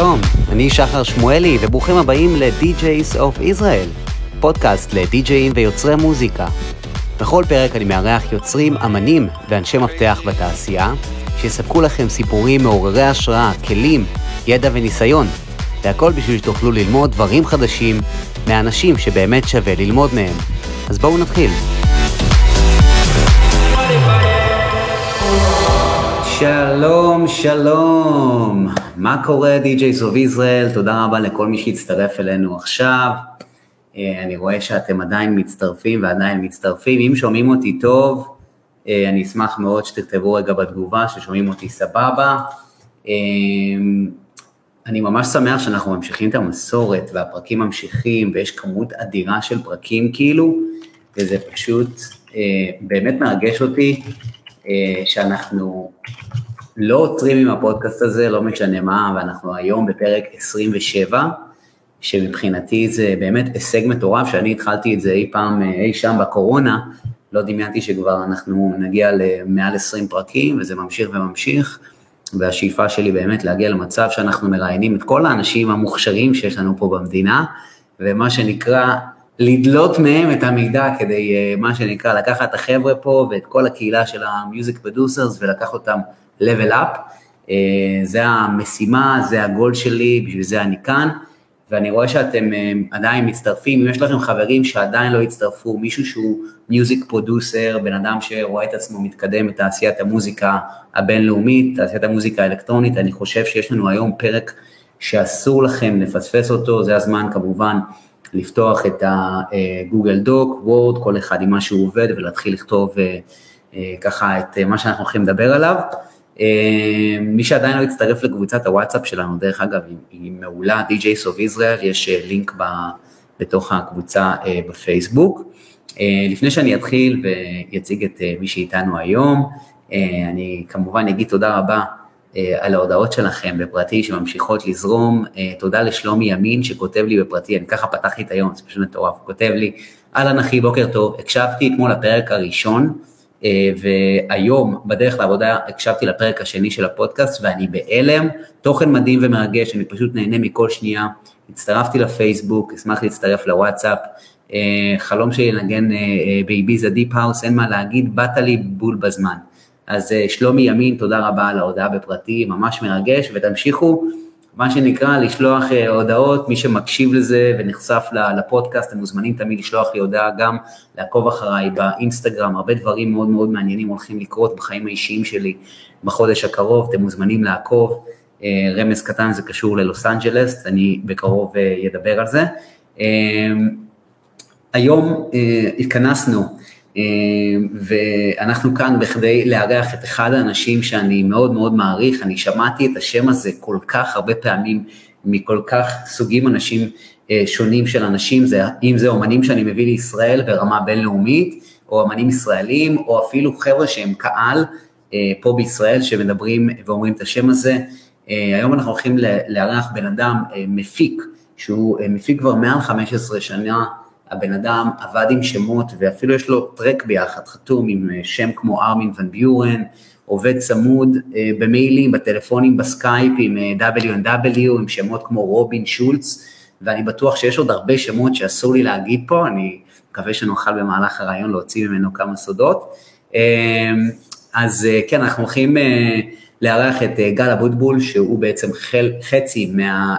שלום, אני שחר שמואלי, וברוכים הבאים ל-DJs of Israel, פודקאסט לדי-ג'אים ויוצרי מוזיקה. בכל פרק אני מארח יוצרים, אמנים ואנשי מפתח בתעשייה, שיספקו לכם סיפורים מעוררי השראה, כלים, ידע וניסיון, והכל בשביל שתוכלו ללמוד דברים חדשים מאנשים שבאמת שווה ללמוד מהם. אז בואו נתחיל. שלום, שלום. מה קורה, DJs of Israel? תודה רבה לכל מי שהצטרף אלינו עכשיו. אה, אני רואה שאתם עדיין מצטרפים ועדיין מצטרפים. אם שומעים אותי טוב, אה, אני אשמח מאוד שתכתבו רגע בתגובה ששומעים אותי סבבה. אה, אני ממש שמח שאנחנו ממשיכים את המסורת והפרקים ממשיכים ויש כמות אדירה של פרקים כאילו, וזה פשוט באמת מרגש אותי שאנחנו לא עוצרים עם הפודקאסט הזה, לא משנה מה, ואנחנו היום בפרק 27, שמבחינתי זה באמת הישג מטורף, שאני התחלתי את זה אי פעם, אי שם בקורונה, לא דמיינתי שכבר אנחנו נגיע למעל 20 פרקים, וזה ממשיך וממשיך, והשאיפה שלי באמת להגיע למצב שאנחנו מראיינים את כל האנשים המוכשרים שיש לנו פה במדינה, ומה שנקרא, לדלות מהם את המידע כדי, אה, מה שנקרא, לקחת את החבר'ה פה ואת כל הקהילה של ה music producers ולקח אותם level up. אה, זה המשימה, זה הגול שלי, בשביל זה אני כאן. ואני רואה שאתם אה, עדיין מצטרפים, אם יש לכם חברים שעדיין לא הצטרפו, מישהו שהוא music producer, בן אדם שרואה את עצמו מתקדם בתעשיית המוזיקה הבינלאומית, תעשיית המוזיקה האלקטרונית, אני חושב שיש לנו היום פרק שאסור לכם לפספס אותו, זה הזמן כמובן לפתוח את הגוגל דוק, וורד, כל אחד עם מה שהוא עובד ולהתחיל לכתוב אה, ככה את מה שאנחנו הולכים לדבר עליו. אה, מי שעדיין לא הצטרף לקבוצת הוואטסאפ שלנו, דרך אגב, היא, היא מעולה, DJs of Israel, יש אה, לינק ב, בתוך הקבוצה אה, בפייסבוק. לפני שאני אתחיל ואציג את מי שאיתנו היום, אני כמובן אגיד תודה רבה על ההודעות שלכם בפרטי שממשיכות לזרום, תודה לשלומי ימין שכותב לי בפרטי, אני ככה פתחתי את היום, זה פשוט מטורף, כותב לי, אהלן אחי, בוקר טוב, הקשבתי אתמול לפרק הראשון, והיום בדרך לעבודה הקשבתי לפרק השני של הפודקאסט ואני בהלם, תוכן מדהים ומרגש, אני פשוט נהנה מכל שנייה, הצטרפתי לפייסבוק, אשמח להצטרף לוואטסאפ, אה, חלום שלי לנגן אה, באיביזה deep house, אין מה להגיד, באת לי בול בזמן. אז שלומי ימין, תודה רבה על ההודעה בפרטי, ממש מרגש, ותמשיכו מה שנקרא, לשלוח אה, הודעות, מי שמקשיב לזה ונחשף לפודקאסט, אתם מוזמנים תמיד לשלוח לי הודעה גם, לעקוב אחריי באינסטגרם, הרבה דברים מאוד מאוד מעניינים הולכים לקרות בחיים האישיים שלי בחודש הקרוב, אתם מוזמנים לעקוב, אה, רמז קטן זה קשור ללוס אנג'לס, אני בקרוב אדבר אה, על זה. היום התכנסנו ואנחנו כאן בכדי לארח את אחד האנשים שאני מאוד מאוד מעריך, אני שמעתי את השם הזה כל כך הרבה פעמים מכל כך סוגים אנשים אה, שונים של אנשים, זה, אם זה אומנים שאני מביא לישראל ברמה בינלאומית, או אמנים ישראלים, או אפילו חבר'ה שהם קהל אה, פה בישראל שמדברים ואומרים את השם הזה. אה, היום אנחנו הולכים לארח בן אדם מפיק, שהוא מפיק כבר מעל 15 שנה הבן אדם עבד עם שמות ואפילו יש לו track ביחד, חתום עם אה, שם כמו ארמין ון ביורן, עובד צמוד אה, במיילים, בטלפונים, בסקייפ עם אה, W&W, עם שמות כמו רובין שולץ, ואני בטוח שיש עוד הרבה שמות שאסור לי להגיד פה, אני מקווה שנוכל במהלך הריאיון להוציא ממנו כמה סודות. אז כן, אנחנו הולכים לארח את גל אבוטבול, שהוא בעצם חצי מה...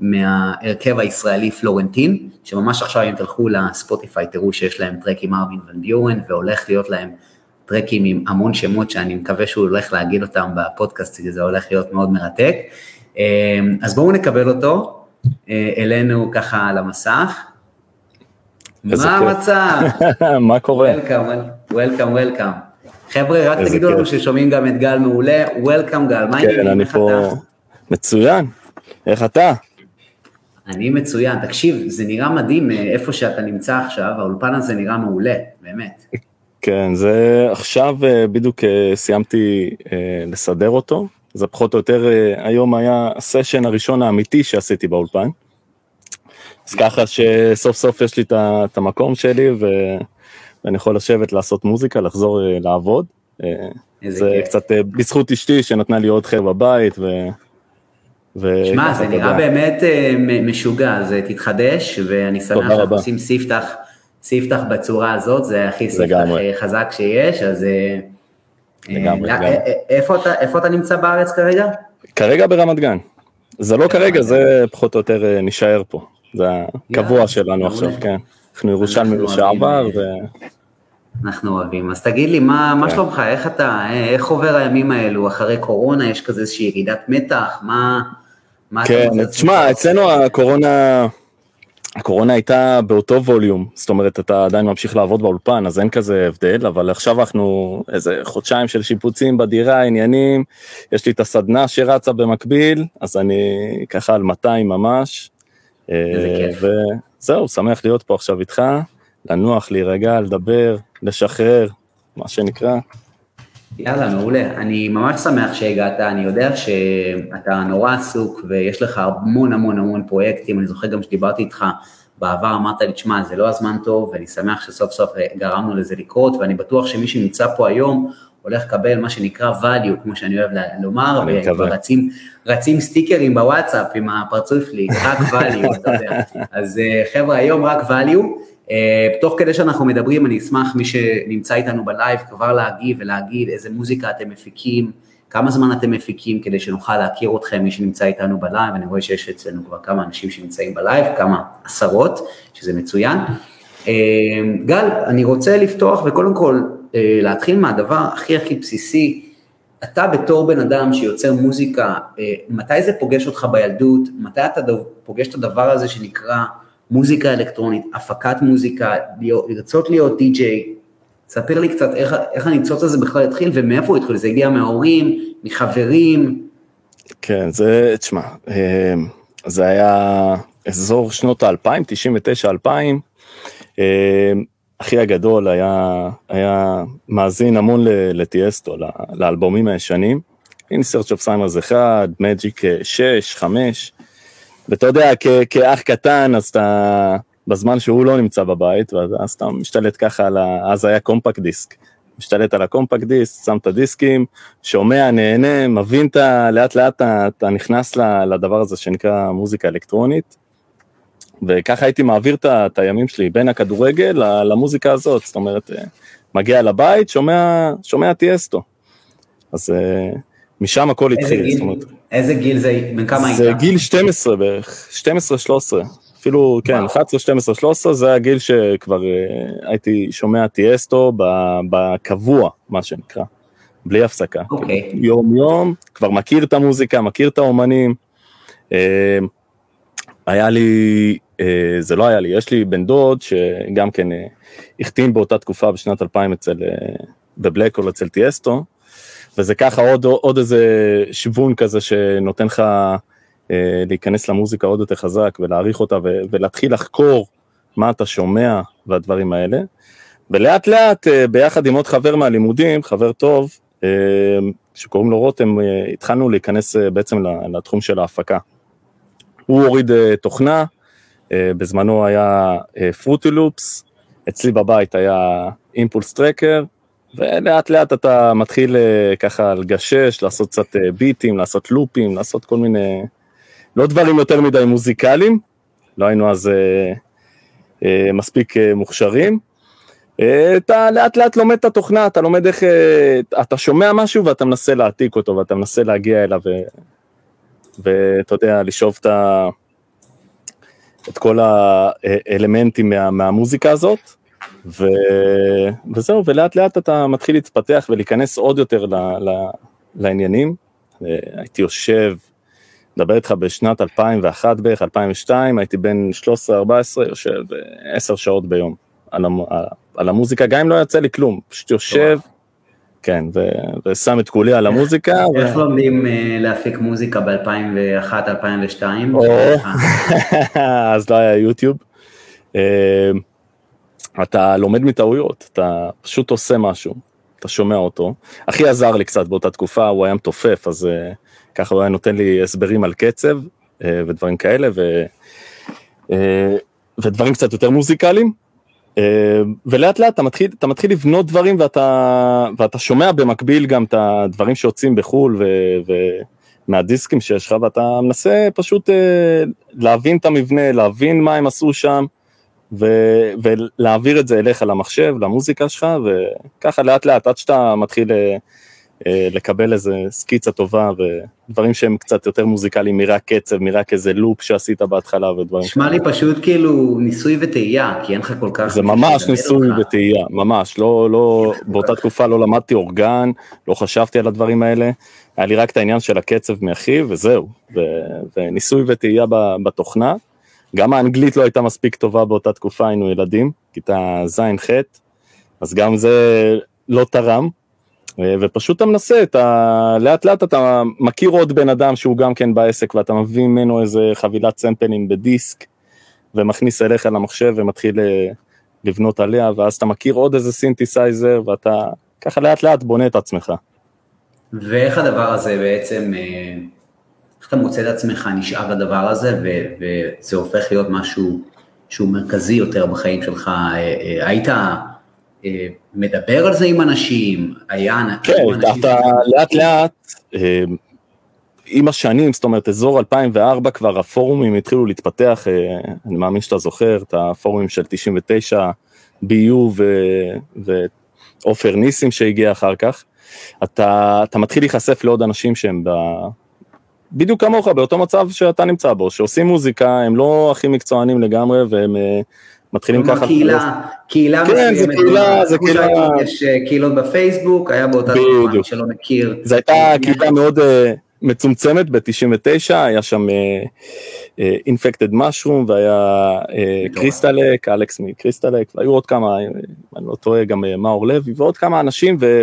מההרכב הישראלי פלורנטין, שממש עכשיו אם תלכו לספוטיפיי תראו שיש להם טרק עם ארווין ון ביורן והולך להיות להם טרקים עם המון שמות שאני מקווה שהוא הולך להגיד אותם בפודקאסט, כי זה הולך להיות מאוד מרתק. אמ, אז בואו נקבל אותו אה, אלינו ככה על המסך. מה המצב? מה קורה? Welcome, welcome, welcome. חבר'ה, רק תגידו לנו ששומעים גם את גל מעולה, Welcome גל, מה העניינים? כן, אני פה מצוין, איך אתה? אני מצוין, תקשיב, זה נראה מדהים אה, איפה שאתה נמצא עכשיו, האולפן הזה נראה מעולה, באמת. כן, זה עכשיו אה, בדיוק אה, סיימתי לסדר אותו, זה פחות או יותר היום היה הסשן הראשון האמיתי שעשיתי באולפן. אז ככה שסוף סוף יש לי את המקום שלי ו... ואני יכול לשבת לעשות מוזיקה, לחזור לעבוד. זה כיף. קצת בזכות אשתי שנתנה לי עוד חר בבית ו... שמע, זה נראה באמת אה, משוגע, זה תתחדש, ואני שמח שאנחנו עושים ספתח, ספתח בצורה הזאת, זה הכי ספתח חזק שיש, אז... לגמרי, לגמרי. איפה אתה נמצא בארץ כרגע? כרגע ברמת גן. זה לא כרגע, זה פחות או יותר נשאר פה. זה הקבוע שלנו עכשיו, כן. אנחנו ירושלמי לשעבר. ו... אנחנו אוהבים. אז תגיד לי, מה, מה כן. שלומך? איך אתה, איך עובר הימים האלו אחרי קורונה? יש כזה איזושהי ירידת מתח? מה... כן, תשמע, אצלנו הקורונה, הקורונה הייתה באותו ווליום, זאת אומרת, אתה עדיין ממשיך לעבוד באולפן, אז אין כזה הבדל, אבל עכשיו אנחנו איזה חודשיים של שיפוצים בדירה, עניינים, יש לי את הסדנה שרצה במקביל, אז אני ככה על 200 ממש. איזה כיף. וזהו, שמח להיות פה עכשיו איתך, לנוח, להירגע, לדבר, לשחרר, מה שנקרא. יאללה, מעולה. אני ממש שמח שהגעת, אני יודע שאתה נורא עסוק ויש לך המון המון המון פרויקטים, אני זוכר גם שדיברתי איתך בעבר, אמרת לי, תשמע, זה לא הזמן טוב, ואני שמח שסוף סוף גרמנו לזה לקרות, ואני בטוח שמי שנמצא פה היום, הולך לקבל מה שנקרא value, כמו שאני אוהב לומר, ורצים רצים סטיקרים בוואטסאפ עם הפרצוף שלי, רק value, אתה יודע. אז אה, חבר'ה, היום רק value. אה, תוך כדי שאנחנו מדברים, אני אשמח מי שנמצא איתנו בלייב כבר להגיב ולהגיד איזה מוזיקה אתם מפיקים, כמה זמן אתם מפיקים כדי שנוכל להכיר אתכם, מי שנמצא איתנו בלייב, אני רואה שיש אצלנו כבר כמה אנשים שנמצאים בלייב, כמה עשרות, שזה מצוין. אה, גל, אני רוצה לפתוח וקודם כל אה, להתחיל מהדבר הכי הכי בסיסי, אתה בתור בן אדם שיוצר מוזיקה, מתי זה פוגש אותך בילדות, מתי אתה פוגש את הדבר הזה שנקרא מוזיקה אלקטרונית, הפקת מוזיקה, לרצות להיות די-ג'יי, ספר לי קצת איך, איך הניצוץ הזה בכלל התחיל ומאיפה הוא התחיל, זה הגיע מההורים, מחברים? כן, זה, תשמע, אמ, זה היה אזור שנות האלפיים, 99-2000, אמ, אחי הגדול היה, היה מאזין המון לטיאסטו, לאלבומים הישנים, In Search of Simers 1, Magic 6, 5, ואתה יודע, כאח קטן, אז אתה, בזמן שהוא לא נמצא בבית, ואז אתה משתלט ככה על ה... אז היה קומפקט דיסק. משתלט על הקומפקט דיסק, שם את הדיסקים, שומע, נהנה, מבין את ה... לאט לאט אתה, אתה נכנס לדבר הזה שנקרא מוזיקה אלקטרונית. וככה הייתי מעביר את הימים שלי בין הכדורגל למוזיקה הזאת, זאת אומרת, אה, מגיע לבית, שומע, שומע טיאסטו. אז אה, משם הכל התחיל, זאת אומרת. איזה גיל זה, בן כמה היית? זה גיל 12 בערך, 12-13, אפילו, כן, 11, 12, 13, זה הגיל שכבר uh, הייתי שומע טיאסטו בקבוע, מה שנקרא, בלי הפסקה. אוקיי. יום יום, כבר מכיר את המוזיקה, מכיר את האומנים. Uh, היה לי, uh, זה לא היה לי, יש לי בן דוד שגם כן החתים באותה תקופה בשנת 2000 אצל, בבלקול אצל טיאסטו. וזה ככה עוד, עוד איזה שוון כזה שנותן לך אה, להיכנס למוזיקה עוד יותר חזק ולהעריך אותה ו, ולהתחיל לחקור מה אתה שומע והדברים האלה. ולאט לאט אה, ביחד עם עוד חבר מהלימודים, חבר טוב, אה, שקוראים לו רותם, אה, התחלנו להיכנס אה, בעצם לתחום של ההפקה. הוא הוריד אה, תוכנה, אה, בזמנו היה פרוטי לופס, אצלי בבית היה אימפולס טרקר, ולאט לאט אתה מתחיל אה, ככה לגשש, לעשות קצת אה, ביטים, לעשות לופים, לעשות כל מיני, לא דברים יותר מדי מוזיקליים, לא היינו אז אה, אה, מספיק אה, מוכשרים. אה, אתה לאט לאט לומד את התוכנה, אתה לומד איך, אה, אתה שומע משהו ואתה מנסה להעתיק אותו ואתה מנסה להגיע אליו ואתה יודע, לשאוב את, את כל האלמנטים מה, מהמוזיקה הזאת. ו... וזהו, ולאט לאט אתה מתחיל להתפתח ולהיכנס עוד יותר ל... ל... לעניינים. אה, הייתי יושב, מדבר איתך בשנת 2001 בערך, 2002, הייתי בן 13-14, יושב 10 אה, שעות ביום על, המ... על המוזיקה, גם אם לא יצא לי כלום, פשוט יושב, כן, ו... ושם את כולי על המוזיקה. איך ו... לומדים uh, להפיק מוזיקה ב-2001-2002? אז לא היה יוטיוב. אתה לומד מטעויות, אתה פשוט עושה משהו, אתה שומע אותו. אחי עזר לי קצת באותה תקופה, הוא היה מתופף, אז uh, ככה הוא היה נותן לי הסברים על קצב uh, ודברים כאלה, ו, uh, ודברים קצת יותר מוזיקליים. Uh, ולאט לאט אתה מתחיל, אתה מתחיל לבנות דברים ואתה, ואתה שומע במקביל גם את הדברים שיוצאים בחו"ל ו, ו, מהדיסקים שיש לך, ואתה מנסה פשוט אה, להבין את המבנה, להבין מה הם עשו שם, ו- ולהעביר את זה אליך למחשב, למוזיקה שלך, וככה לאט לאט עד שאתה מתחיל אה, אה, לקבל איזה סקיצה טובה ודברים שהם קצת יותר מוזיקליים מרק קצב, מרק איזה לופ שעשית בהתחלה ודברים. נשמע לי פשוט כאילו ניסוי וטעייה, כי אין לך כל כך... זה ממש ניסוי וטעייה, ממש, לא, לא, באותה תקופה לא למדתי אורגן, לא חשבתי על הדברים האלה, היה לי רק את העניין של הקצב מאחיו וזהו, ו- וניסוי וטעייה בתוכנה. גם האנגלית לא הייתה מספיק טובה באותה תקופה, היינו ילדים, כיתה ז'-ח', אז גם זה לא תרם, ופשוט אתה מנסה, אתה, לאט לאט אתה מכיר עוד בן אדם שהוא גם כן בעסק, ואתה מביא ממנו איזה חבילת סמפלים בדיסק, ומכניס אליך למחשב ומתחיל אה, לבנות עליה, ואז אתה מכיר עוד איזה סינתסייזר, ואתה ככה לאט לאט בונה את עצמך. ואיך הדבר הזה בעצם... איך אתה מוצא את עצמך נשאר לדבר הזה, וזה הופך להיות משהו שהוא מרכזי יותר בחיים שלך? אה, אה, היית אה, מדבר על זה עם אנשים? היה... כן, אתה לאט לאט, עם השנים, זאת אומרת, אזור 2004 כבר הפורומים התחילו להתפתח, אני מאמין שאתה זוכר את הפורומים של 99, BU ועופר ניסים שהגיע אחר כך. אתה, אתה מתחיל להיחשף לעוד אנשים שהם בדיוק כמוך, באותו מצב שאתה נמצא בו, שעושים מוזיקה, הם לא הכי מקצוענים לגמרי, והם uh, מתחילים ככה... קהילה, קהילה כן, זה קהילה, זה קהילה... יש אה, קהילות בפייסבוק, היה באותה תקופה, שלא מכיר. זו הייתה קהילה מאוד uh, מצומצמת ב-99, היה שם אינפקטד uh, משרום, והיה קריסטלק, אלכס מקריסטלק, והיו עוד כמה, אני לא טועה, גם מאור לוי, ועוד כמה אנשים, ו...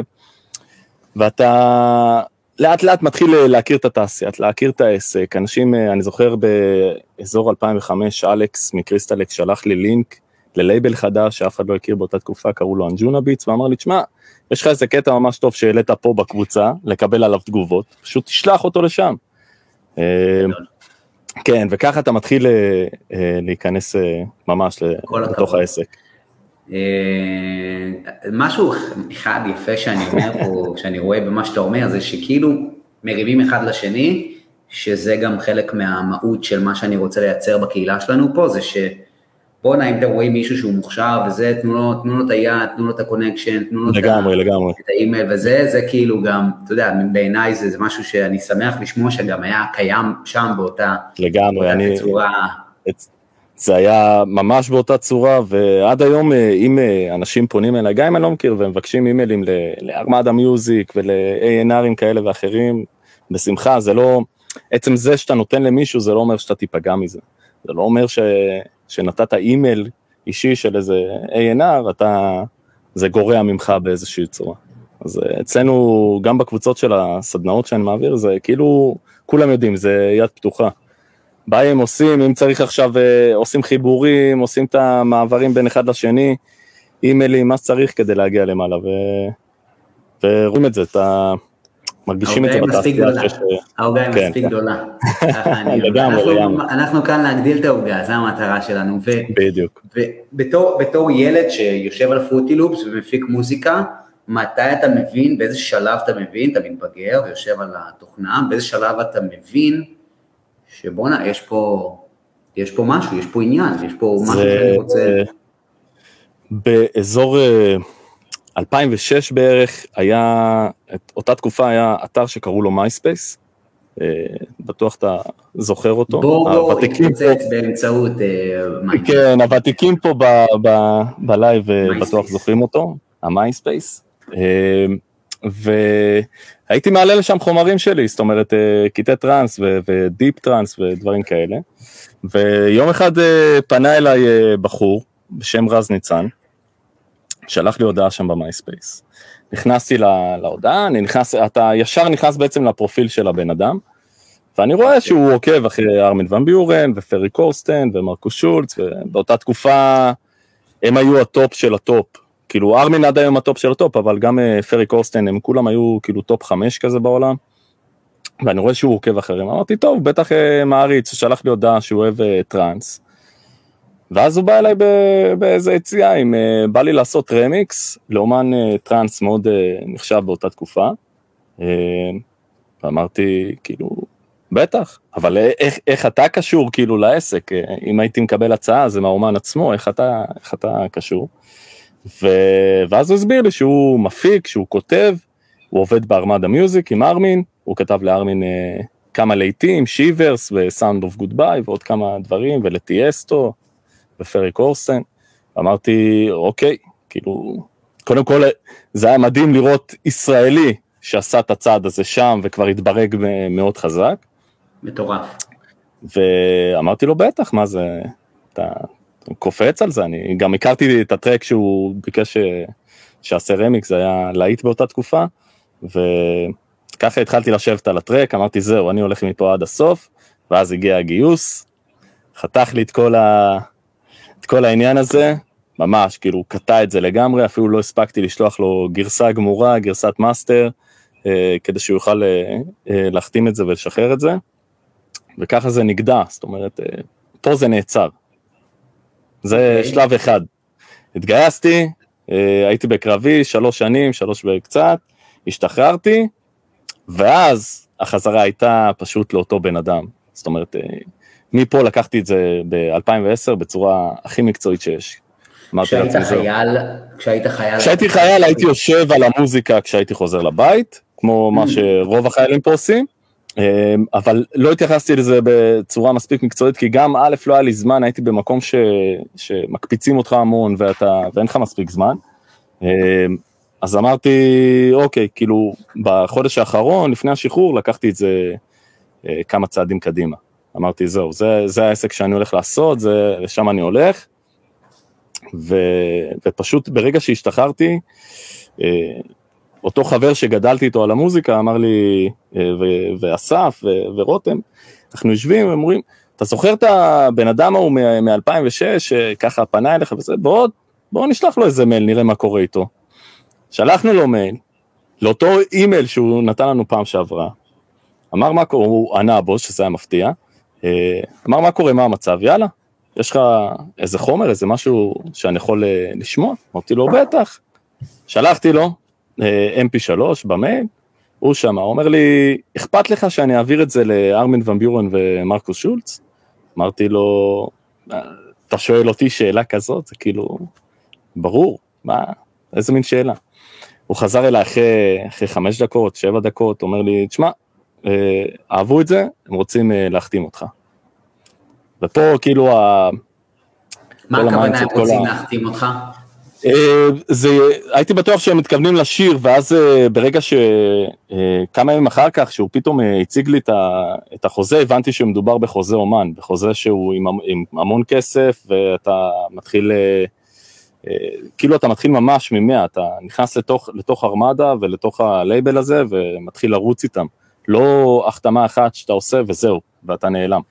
ואתה... לאט לאט מתחיל אה, להכיר את התעשייה, להכיר את העסק, אנשים, אה, אני זוכר באזור 2005, אלכס מקריסטלקס שלח לי לינק ללייבל חדש שאף אחד לא הכיר באותה תקופה, קראו לו אנג'ונה ביטס, ואמר לי, תשמע, יש לך איזה קטע ממש טוב שהעלית פה בקבוצה, לקבל עליו תגובות, פשוט תשלח אותו לשם. אה, כן, וככה אתה מתחיל להיכנס ממש לתוך העסק. אה, משהו אחד יפה שאני אומר פה, שאני רואה במה שאתה אומר, זה שכאילו מרימים אחד לשני, שזה גם חלק מהמהות של מה שאני רוצה לייצר בקהילה שלנו פה, זה שבואנה, אם אתם רואים מישהו שהוא מוכשר וזה, תנו לו, תנו לו את היד, תנו לו את ה connection, תנו לו לגמרי, את, לגמרי. את האימייל וזה, זה כאילו גם, אתה יודע, בעיניי זה, זה משהו שאני שמח לשמוע שגם היה קיים שם באותה, לגמרי, באותה אני, צורה. זה היה ממש באותה צורה, ועד היום אה, אם אה, אנשים פונים אליי, גם אם אני לא מכיר, ומבקשים אימיילים לארמדה מיוזיק ול-ANRים כאלה ואחרים, בשמחה, זה לא, עצם זה שאתה נותן למישהו, זה לא אומר שאתה תיפגע מזה. זה לא אומר ש, שנתת אימייל אישי של איזה ANR, אתה, זה גורע ממך באיזושהי צורה. אז אה, אצלנו, גם בקבוצות של הסדנאות שאני מעביר, זה כאילו, כולם יודעים, זה יד פתוחה. באים, עושים, אם צריך עכשיו, אה, עושים חיבורים, עושים את המעברים בין אחד לשני, אימיילים, מה שצריך כדי להגיע למעלה, ו... ורואים את זה, אתה... מרגישים את זה בתעשייה. העוגה היא מספיק כן. גדולה. לגמרי, לגמרי. אנחנו כאן להגדיל את העוגה, זו המטרה שלנו. בדיוק. ובתור ילד שיושב על פרוטי לופס ומפיק מוזיקה, מתי אתה מבין, באיזה שלב אתה מבין, אתה מתבגר ויושב על התוכנה, באיזה שלב אתה מבין שבואנה, יש פה, יש פה משהו, יש פה עניין, יש פה משהו שאני רוצה... באזור 2006 אה, בערך היה, אותה תקופה היה אתר שקראו לו MySpace, אה, בטוח אתה זוכר אותו. בואו בוא, התפוצץ באמצעות. אה, כן, הוותיקים פה ב live בטוח זוכרים אותו, ה MySpace. והייתי מעלה לשם חומרים שלי, זאת אומרת אה, קטעי טראנס ו deep trance ודברים כאלה. ויום אחד אה, פנה אליי אה, בחור בשם רז ניצן, שלח לי הודעה שם ב MySpace. נכנסתי להודעה, אני נכנס, אתה ישר נכנס בעצם לפרופיל של הבן אדם, ואני רואה שהוא עוקב אחרי Armin van Buuren ו Ferry Corsten ו Markus Schulz, ובאותה תקופה הם היו הטופ של הטופ כאילו Armin עד היום הטופ של הטופ, אבל גם אה, Ferry Corsten, הם כולם היו כאילו טופ חמש כזה בעולם. ואני רואה שהוא עוקב אחריהם, אמרתי, טוב, בטח אה, מעריץ, שלח לי הודעה שהוא אוהב אה, טראנס. ואז הוא בא אליי באיזה יציאה, אם בא לי לעשות רמיקס לאומן טראנס מאוד נחשב באותה תקופה. ואמרתי, כאילו, בטח, אבל איך, איך אתה קשור כאילו לעסק? אם הייתי מקבל הצעה, זה מהאומן עצמו, איך אתה, איך אתה קשור? ו... ואז הוא הסביר לי שהוא מפיק, שהוא כותב, הוא עובד ב Armada Music עם Armin, הוא כתב ל Armin אה, כמה להיטים, Shivers ו Sound of Goodbye ועוד כמה דברים, ול Tiësto ו Ferry Corsten. אמרתי, אוקיי, כאילו, קודם כל זה היה מדהים לראות ישראלי שעשה את הצעד הזה שם וכבר התברג מאוד חזק. מטורף. ואמרתי לו, בטח, מה זה, אתה קופץ על זה, אני גם הכרתי את ה track שהוא ביקש שיעשה רמיקס, זה היה להיט באותה תקופה, וככה התחלתי לשבת על ה track, אמרתי, זהו, אני הולך מפה עד הסוף, ואז הגיע הגיוס, חתך לי את כל, ה... את כל העניין הזה, ממש, כאילו, הוא קטע את זה לגמרי, אפילו לא הספקתי לשלוח לו גרסה גמורה, גרסת מאסטר, אה, כדי שהוא יוכל אה, אה, להחתים את זה ולשחרר את זה, וככה זה נגדע, זאת אומרת, פה זה נעצר. זה okay. אוקיי. שלב אחד. התגייסתי, הייתי בקרבי שלוש שנים, שלוש וקצת, השתחררתי, ואז החזרה הייתה פשוט לאותו בן אדם. זאת אומרת, מפה לקחתי את זה ב-2010 בצורה הכי מקצועית שיש. כשהיית חייל, כשהיית חייל... כשהייתי חייל הייתי יושב על המוזיקה כשהייתי חוזר לבית, כמו מה mm. שרוב החיילים פה עושים, אבל לא התייחסתי לזה בצורה מספיק מקצועית, כי גם א', לא היה לי זמן, הייתי במקום ש, שמקפיצים אותך המון ואתה, ואין לך מספיק זמן. אמ, אז אמרתי, אוקיי, כאילו, בחודש האחרון, לפני השחרור, לקחתי את זה אה, כמה צעדים קדימה. אמרתי, זהו, זה, זה העסק שאני הולך לעשות, זה, לשם אני הולך. ו, ופשוט ברגע שהשתחררתי, אה, אותו חבר שגדלתי איתו על המוזיקה אמר לי, אה, ואסף ורותם, אנחנו יושבים ואומרים, אתה זוכר את הבן אדם ההוא מ-2006 שככה פנה אליך וזה, בוא, בוא נשלח לו איזה מייל, נראה מה קורה איתו. שלחנו לו מייל, לאותו אימייל שהוא נתן לנו פעם שעברה, אמר מה קורה, הוא ענה הבוס, שזה היה מפתיע, אה, אמר מה קורה, מה המצב, יאללה, יש לך איזה חומר, איזה משהו שאני יכול אה, לשמוע? אמרתי לו, בטח. שלחתי לו, mp3 במייל, הוא שמע, הוא אומר לי, אכפת לך שאני אעביר את זה לארמין ון ביורן ומרקוס שולץ? אמרתי לו, אתה שואל אותי שאלה כזאת? זה כאילו, ברור, מה, איזה מין שאלה. הוא חזר אליי אחרי, אחרי חמש דקות, שבע דקות, אומר לי, תשמע, אה, אהבו את זה, הם רוצים להחתים אותך. ופה כאילו ה... מה הכוונה הם רוצים להחתים אותך? אה, זה, הייתי בטוח שהם מתכוונים לשיר, ואז אה, ברגע שכמה אה, ימים אחר כך, שהוא פתאום הציג לי את החוזה, הבנתי שמדובר בחוזה אומן, בחוזה שהוא עם, עם המון כסף, ואתה מתחיל, כאילו אתה מתחיל ממש ממאה, אתה נכנס לתוך, לתוך ארמדה ולתוך הלייבל הזה, ומתחיל לרוץ איתם. לא החתמה אחת שאתה עושה וזהו, ואתה נעלם.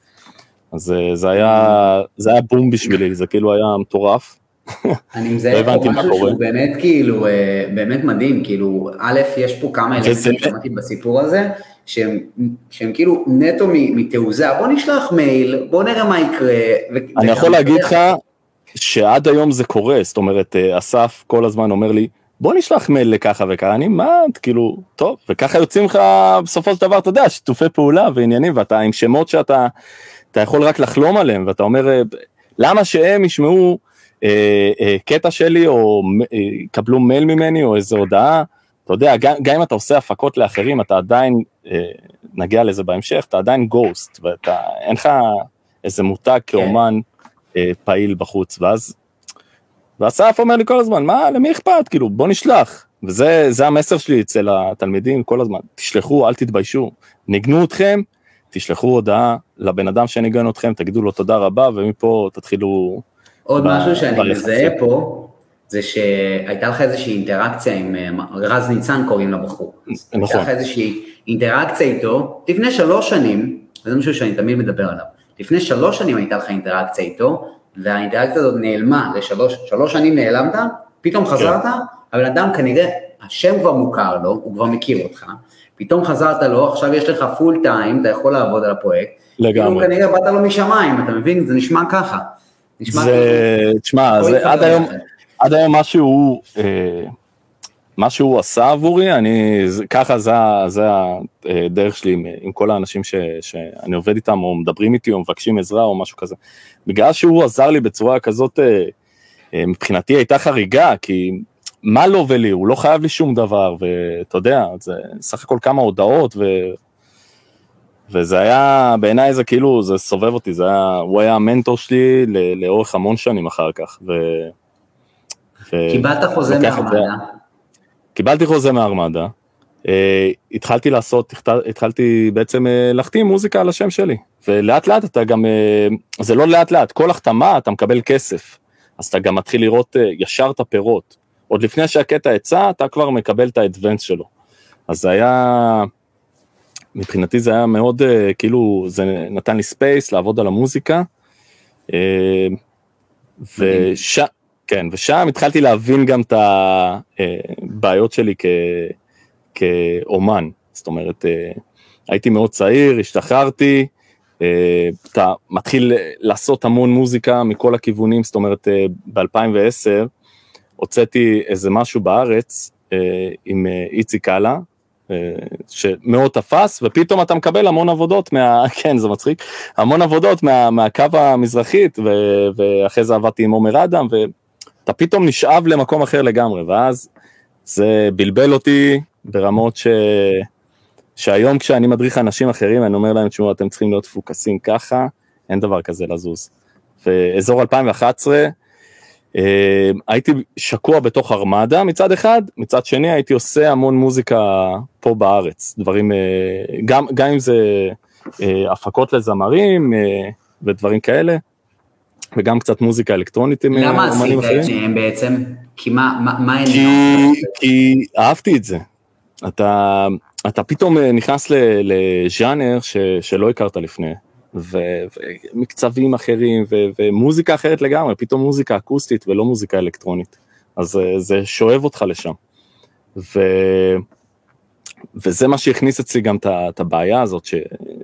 אז זה היה, זה היה בום בשבילי, זה כאילו היה מטורף. אני מזהה לא פה משהו שהוא באמת כאילו, אה, באמת מדהים, כאילו, א', יש פה כמה אלמנטים שמעתי בסיפור הזה, שהם, שהם כאילו נטו מתעוזה, בוא נשלח מייל, בוא נראה מה יקרה. אני יכול להגיד לך שעד היום זה קורה, זאת אומרת, אה, אסף כל הזמן אומר לי, בוא נשלח מייל לככה וככה, אני מה, כאילו, טוב, וככה יוצאים לך בסופו של דבר, אתה יודע, שיתופי פעולה ועניינים, ואתה עם שמות שאתה, אתה יכול רק לחלום עליהם, ואתה אומר, אה, למה שהם ישמעו קטע שלי, או אה, יקבלו מייל ממני, או איזו הודעה, אתה יודע, גם, גם אם אתה עושה הפקות לאחרים, אתה עדיין, אה, נגיע לזה בהמשך, אתה עדיין גוסט, ואתה, אין לך איזה מותג כן. כאומן אה, פעיל בחוץ, ואז, ואסף אומר לי כל הזמן, מה, למי אכפת, כאילו, בוא נשלח, וזה המסר שלי אצל התלמידים כל הזמן, תשלחו, אל תתביישו, ניגנו אתכם, תשלחו הודעה לבן אדם שניגן אתכם, תגידו לו תודה רבה, ומפה תתחילו... עוד משהו שאני מזהה פה, זה שהייתה לך איזושהי אינטראקציה עם אה, רז ניצן קוראים לבחור. נכון. הייתה לך איזושהי אינטראקציה איתו, לפני שלוש שנים, וזה משהו שאני תמיד מדבר עליו, לפני שלוש שנים הייתה לך אינטראקציה איתו, והאינטראקציה הזאת נעלמה, לשלוש שלוש שנים נעלמת, פתאום חזרת, כן. הבן אדם כנראה, השם כבר מוכר לו, הוא כבר מכיר אותך, פתאום חזרת לו, עכשיו יש לך פול טיים, אתה יכול לעבוד על הפרויקט. לגמרי. כאילו כנראה באת לו משמיים, אתה מבין? זה נשמע ככה. זה, כאילו... תשמע, זה עד היום, עד היום מה שהוא, אה, מה שהוא עשה עבורי, אני, ככה זה, זה הדרך שלי עם, עם כל האנשים ש, שאני עובד איתם, או מדברים איתי, או מבקשים עזרה, או משהו כזה. בגלל שהוא עזר לי בצורה כזאת, אה, אה, מבחינתי הייתה חריגה, כי מה לו ולי, הוא לא חייב לי שום דבר, ואתה יודע, זה סך הכל כמה הודעות, ו... וזה היה, בעיניי זה כאילו, זה סובב אותי, זה היה, הוא היה המנטור שלי לאורך המון שנים אחר כך. ו... קיבלת חוזה מארמדה. קיבלתי חוזה מארמדה, אה, התחלתי לעשות, התחלתי בעצם אה, להחתים מוזיקה על השם שלי, ולאט לאט אתה גם, אה, זה לא לאט לאט, כל החתמה אתה מקבל כסף, אז אתה גם מתחיל לראות ישר את הפירות. עוד לפני שהקטע יצא, אתה כבר מקבל את ה advance שלו. אז זה היה, מבחינתי זה היה מאוד, כאילו, זה נתן לי space לעבוד על המוזיקה. וש... כן, ושם התחלתי להבין גם את הבעיות שלי כ... כאומן. זאת אומרת, הייתי מאוד צעיר, השתחררתי, אתה מתחיל לעשות המון מוזיקה מכל הכיוונים, זאת אומרת, ב-2010 הוצאתי איזה משהו בארץ עם איציק קאלה, שמאוד תפס, ופתאום אתה מקבל המון עבודות מה... כן, זה מצחיק, המון עבודות מה, מהקו המזרחית, ו... ואחרי זה עבדתי עם עומר אדם, ואתה פתאום נשאב למקום אחר לגמרי, ואז זה בלבל אותי ברמות ש... שהיום כשאני מדריך אנשים אחרים, אני אומר להם, תשמעו, אתם צריכים להיות פוקסים ככה, אין דבר כזה לזוז. ואזור 2011, אה, הייתי שקוע בתוך ארמדה מצד אחד, מצד שני הייתי עושה המון מוזיקה פה בארץ, דברים, אה, גם, גם אם זה אה, הפקות לזמרים ודברים כאלה, וגם קצת מוזיקה אלקטרונית עם. למה עשית את שניהם בעצם? כי מה, מה, מה כי, כי אהבתי את זה. אתה, אתה פתאום נכנס לז'אנר שלא הכרת לפני. ומקצבים אחרים ו, ומוזיקה אחרת לגמרי, פתאום מוזיקה אקוסטית ולא מוזיקה אלקטרונית. אז אה, זה שואב אותך לשם. ו... וזה מה שהכניס אצלי גם את הבעיה הזאת, ש...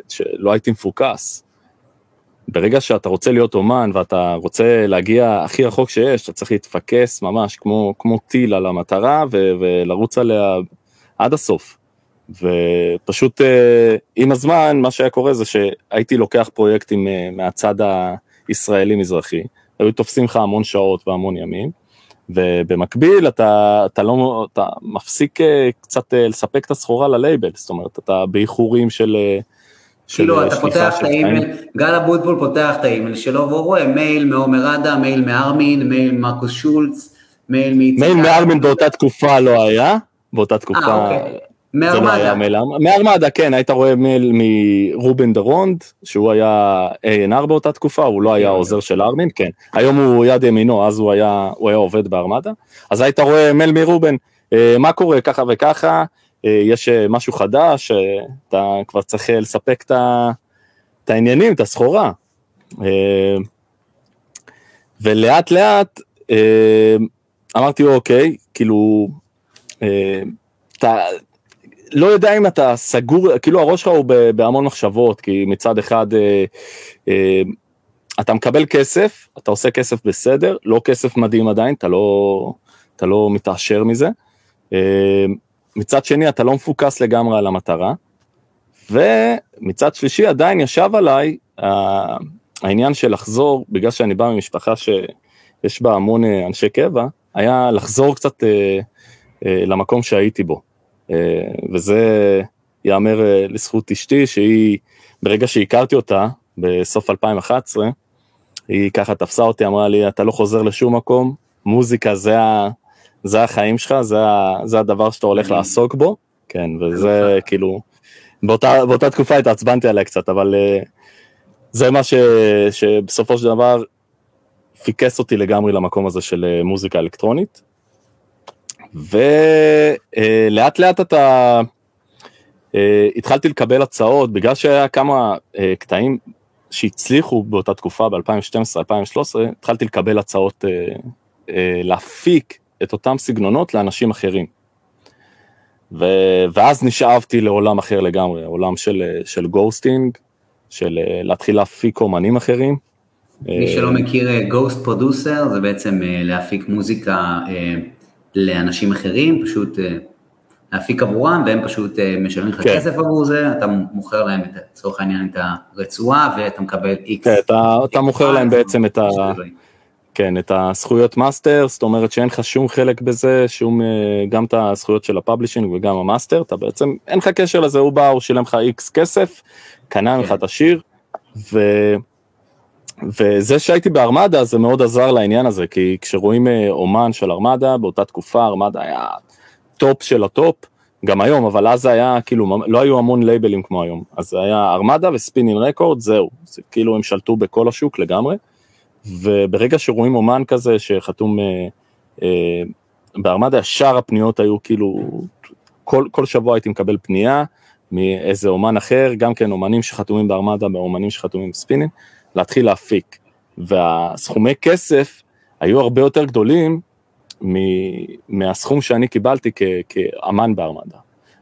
שלא הייתי מפוקס. ברגע שאתה רוצה להיות אומן ואתה רוצה להגיע הכי רחוק שיש, אתה צריך להתפקס ממש כמו, כמו טיל על המטרה ו... ולרוץ עליה עד הסוף. ופשוט אה, עם הזמן מה שהיה קורה זה שהייתי לוקח פרויקטים אה, מהצד הישראלי-מזרחי, היו תופסים לך המון שעות והמון ימים, ובמקביל אתה, אתה לא, אתה מפסיק אה, קצת לספק את הסחורה ללייבל, זאת אומרת, אתה באיחורים של... כאילו, אתה פותח את האימייל, גל אבוטבול פותח את האימייל שלו, והוא רואה מייל מעומר אדם, מייל מ Armin, מייל Markus Schulz, מייל מאיציק. מייל מ Armin באותה תקופה לא היה, באותה תקופה... מארמדה. מארמדה, כן, היית רואה מייל מ Ruben de Ronde, שהוא היה A&R באותה תקופה, הוא לא היה כן. עוזר של Armin, כן. היום הוא יד ימינו, אז הוא היה, הוא היה עובד בארמדה. אז היית רואה מייל מרובן, אה, מה קורה ככה וככה, אה, יש אה, משהו חדש, אתה כבר צריך לספק את העניינים, את הסחורה. ולאט לאט אמרתי, אוקיי, כאילו. לא יודע אם אתה סגור, כאילו הראש שלך הוא בהמון מחשבות, כי מצד אחד אה, אה, אתה מקבל כסף, אתה עושה כסף בסדר, לא כסף מדהים עדיין, אתה לא, אתה לא מתעשר מזה. אה, מצד שני אתה לא מפוקס לגמרי על המטרה, ומצד שלישי עדיין ישב עליי אה, העניין של לחזור, בגלל שאני בא ממשפחה שיש בה המון אה, אנשי קבע, היה לחזור קצת אה, אה, למקום שהייתי בו. אה, וזה ייאמר אה, לזכות אשתי, שהיא, ברגע שהכרתי אותה, בסוף 2011, היא ככה תפסה אותי, אמרה לי, אתה לא חוזר לשום מקום, מוזיקה זה, ה, זה החיים שלך, זה, ה, זה הדבר שאתה הולך לעסוק בו, כן, וזה כאילו, באותה, באותה תקופה התעצבנתי עליה קצת, אבל אה, זה מה ש, שבסופו של דבר פיקס אותי לגמרי למקום הזה של מוזיקה אלקטרונית, ולאט לאט אתה, אה, התחלתי לקבל הצעות, בגלל שהיה כמה אה, קטעים שהצליחו באותה תקופה, ב-2012-2013, התחלתי לקבל הצעות אה, להפיק את אותם סגנונות לאנשים אחרים. ו... ואז נשאבתי לעולם אחר לגמרי, עולם של, של ghosting, של להתחיל להפיק אומנים אחרים. מי שלא מכיר ghost producer, זה בעצם להפיק מוזיקה לאנשים אחרים, פשוט אה, להפיק עבורם, והם פשוט אה, משלמים לך כן. כסף עבור זה, אתה מוכר להם, את- לצורך העניין, את הרצועה, ואתה מקבל איקס. כן, אתה, אתה מוכר להם בעצם את, ה. כן, את הזכויות מאסטר, זאת אומרת שאין לך שום חלק בזה, שום, אה, גם את הזכויות של ה publishing וגם המאסטר, אתה בעצם, אין לך קשר לזה, הוא בא, הוא שילם לך איקס כסף, קנה ממך כן. את השיר, ו... וזה שהייתי בארמדה זה מאוד עזר לעניין הזה, כי כשרואים אה, אומן של ארמדה, באותה תקופה ארמדה היה טופ של הטופ, גם היום, אבל אז היה כאילו, לא היו המון לייבלים כמו היום, אז זה היה Armada ו Spinnin' Records, זהו, זה כאילו הם שלטו בכל השוק לגמרי, וברגע שרואים אומן כזה שחתום אה, אה, בארמדה, ישר הפניות היו כאילו, כל, כל שבוע הייתי מקבל פנייה מאיזה אומן אחר, גם כן אומנים שחתומים בארמדה, באומנים שחתומים ב Spinnin', להתחיל להפיק. והסכומי כסף היו הרבה יותר גדולים מ- מהסכום שאני קיבלתי כ- כאמן בארמדה.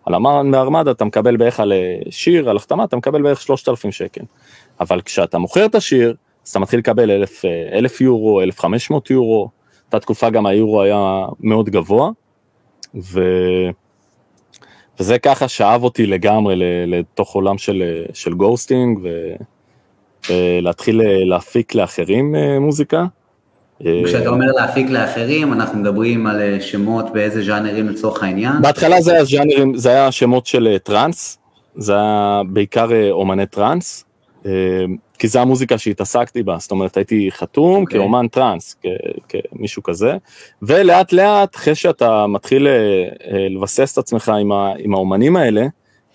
על אמן בארמדה אתה מקבל בערך על אה, שיר, על החתמה, אתה מקבל בערך 3,000 שקל. אבל כשאתה מוכר את השיר, אז אתה מתחיל לקבל 1,000, אה, 1,000 יורו, 1,500 יורו, אותה תקופה גם היורו היה מאוד גבוה, ו... וזה ככה שאב אותי לגמרי לתוך עולם של, אה, של ghosting, ו... ולהתחיל אה, להפיק לאחרים אה, מוזיקה. אה, כשאתה אומר להפיק לאחרים, אנחנו מדברים על אה, שמות באיזה ז'אנרים לצורך העניין. בהתחלה זה היה ז'אנרים, זה היה שמות של אה, טראנס, זה היה בעיקר אה, אומני טראנס, אה, כי זו המוזיקה שהתעסקתי בה, זאת אומרת הייתי חתום אוקיי. כאומן טראנס, כ- כמישהו כזה, ולאט לאט אחרי שאתה מתחיל אה, אה, לבסס את עצמך עם, ה, עם האומנים האלה,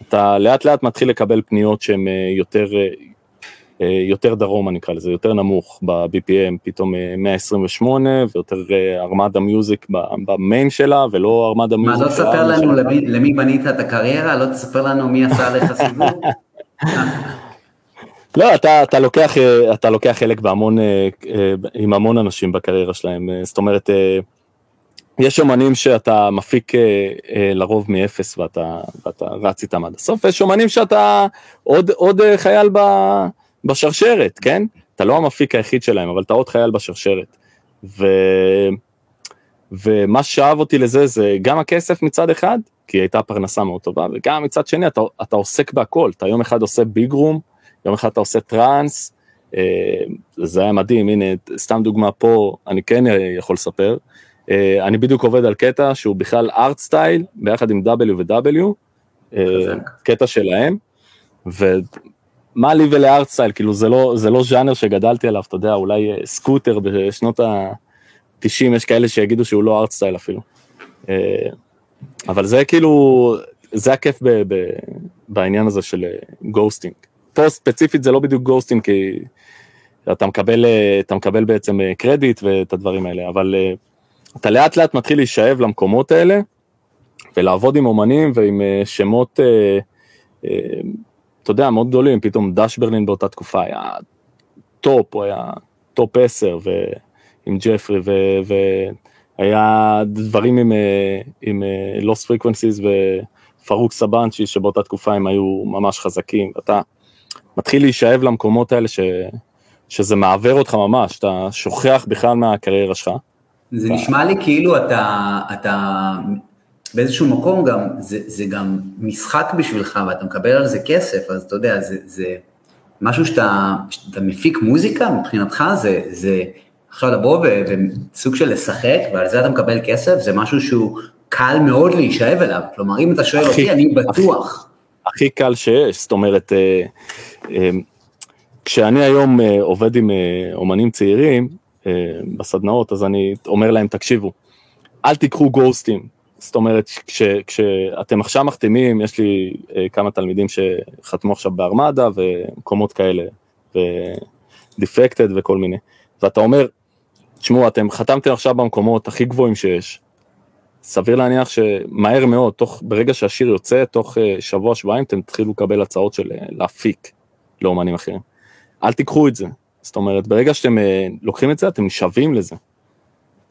אתה לאט לאט מתחיל לקבל פניות שהן אה, יותר, אה, אה, יותר דרומה נקרא לזה, יותר נמוך ב-BPM, פתאום אה, 128 ויותר אה, ארמדה מיוזיק במיין שלה ולא ארמדה מה, מיוזיק. לא תספר לנו. למי, למי בנית את הקריירה? לא תספר לנו מי עשה לך סיבוב? לא, אתה, אתה, לוקח, אה, אתה לוקח חלק בהמון, אה, אה, עם המון אנשים בקריירה שלהם, אה, זאת אומרת, אה, יש אומנים שאתה מפיק אה, אה, לרוב מאפס ואתה, ואתה רץ איתם עד הסוף, ויש אומנים שאתה עוד, עוד אה, חייל ב, בשרשרת, כן? אתה לא המפיק היחיד שלהם, אבל אתה עוד חייל בשרשרת. ו, ומה שאהב אותי לזה זה גם הכסף מצד אחד, כי הייתה פרנסה מאוד טובה, וגם מצד שני אתה, אתה עוסק בהכל, אתה יום אחד עושה ביג רום, יום אחד אתה עושה טראנס, אה, זה היה מדהים, הנה, סתם דוגמה פה, אני כן יכול לספר, אה, אני בדיוק עובד על קטע שהוא בכלל hardstyle, ביחד עם W ו-W, אה. קטע שלהם, ומה לי ול hardstyle, כאילו זה לא, זה לא ז'אנר שגדלתי עליו, אתה יודע, אולי אה, סקוטר בשנות ה-90, יש כאלה שיגידו שהוא לא hardstyle אפילו. אה, אבל זה כאילו, זה הכיף ב, ב, בעניין הזה של ghosting. פה ספציפית זה לא בדיוק ghosting, כי אתה מקבל, אה, אתה מקבל בעצם אה, קרדיט ואת הדברים האלה, אבל אה, אתה לאט לאט מתחיל להישאב למקומות האלה, ולעבוד עם אומנים ועם אה, שמות, אה, אה, אתה יודע, מאוד גדולים, פתאום דש ברלין באותה תקופה היה טופ, הוא היה טופ 10, ועם ג'פרי, ו- והיה דברים עם, אה, עם אה, Lost Frequencies ופרוק סבנצ'י, שבאותה תקופה הם היו ממש חזקים, ואתה מתחיל להישאב למקומות האלה ש, שזה מעוור אותך ממש, אתה שוכח בכלל מהקריירה שלך. זה נשמע לי כאילו אתה, אתה באיזשהו מקום גם, זה, זה גם משחק בשבילך ואתה מקבל על זה כסף, אז אתה יודע, זה, זה משהו שאתה, שאתה מפיק מוזיקה מבחינתך, זה, זה עכשיו לבוא וסוג של לשחק ועל זה אתה מקבל כסף, זה משהו שהוא קל מאוד להישאב אליו, כלומר אם אתה שואל הכי- אותי, אני בטוח. הכי קל שיש, זאת אומרת, אה, אה, כשאני היום אה, עובד עם אה, אומנים צעירים אה, בסדנאות, אז אני אומר להם, תקשיבו, אל תיקחו גוסטים. זאת אומרת, כש, כשאתם עכשיו מחתימים, יש לי אה, כמה תלמידים שחתמו עכשיו בארמדה ומקומות כאלה, ודיפקטד וכל מיני, ואתה אומר, תשמעו, אתם חתמתם עכשיו במקומות הכי גבוהים שיש, סביר להניח שמהר מאוד, תוך, ברגע שהשיר יוצא, תוך אה, שבוע, שבועיים, אתם תתחילו לקבל הצעות של אה, להפיק לאומנים אחרים. אל תיקחו את זה. זאת אומרת, ברגע שאתם אה, לוקחים את זה, אתם נשאבים לזה.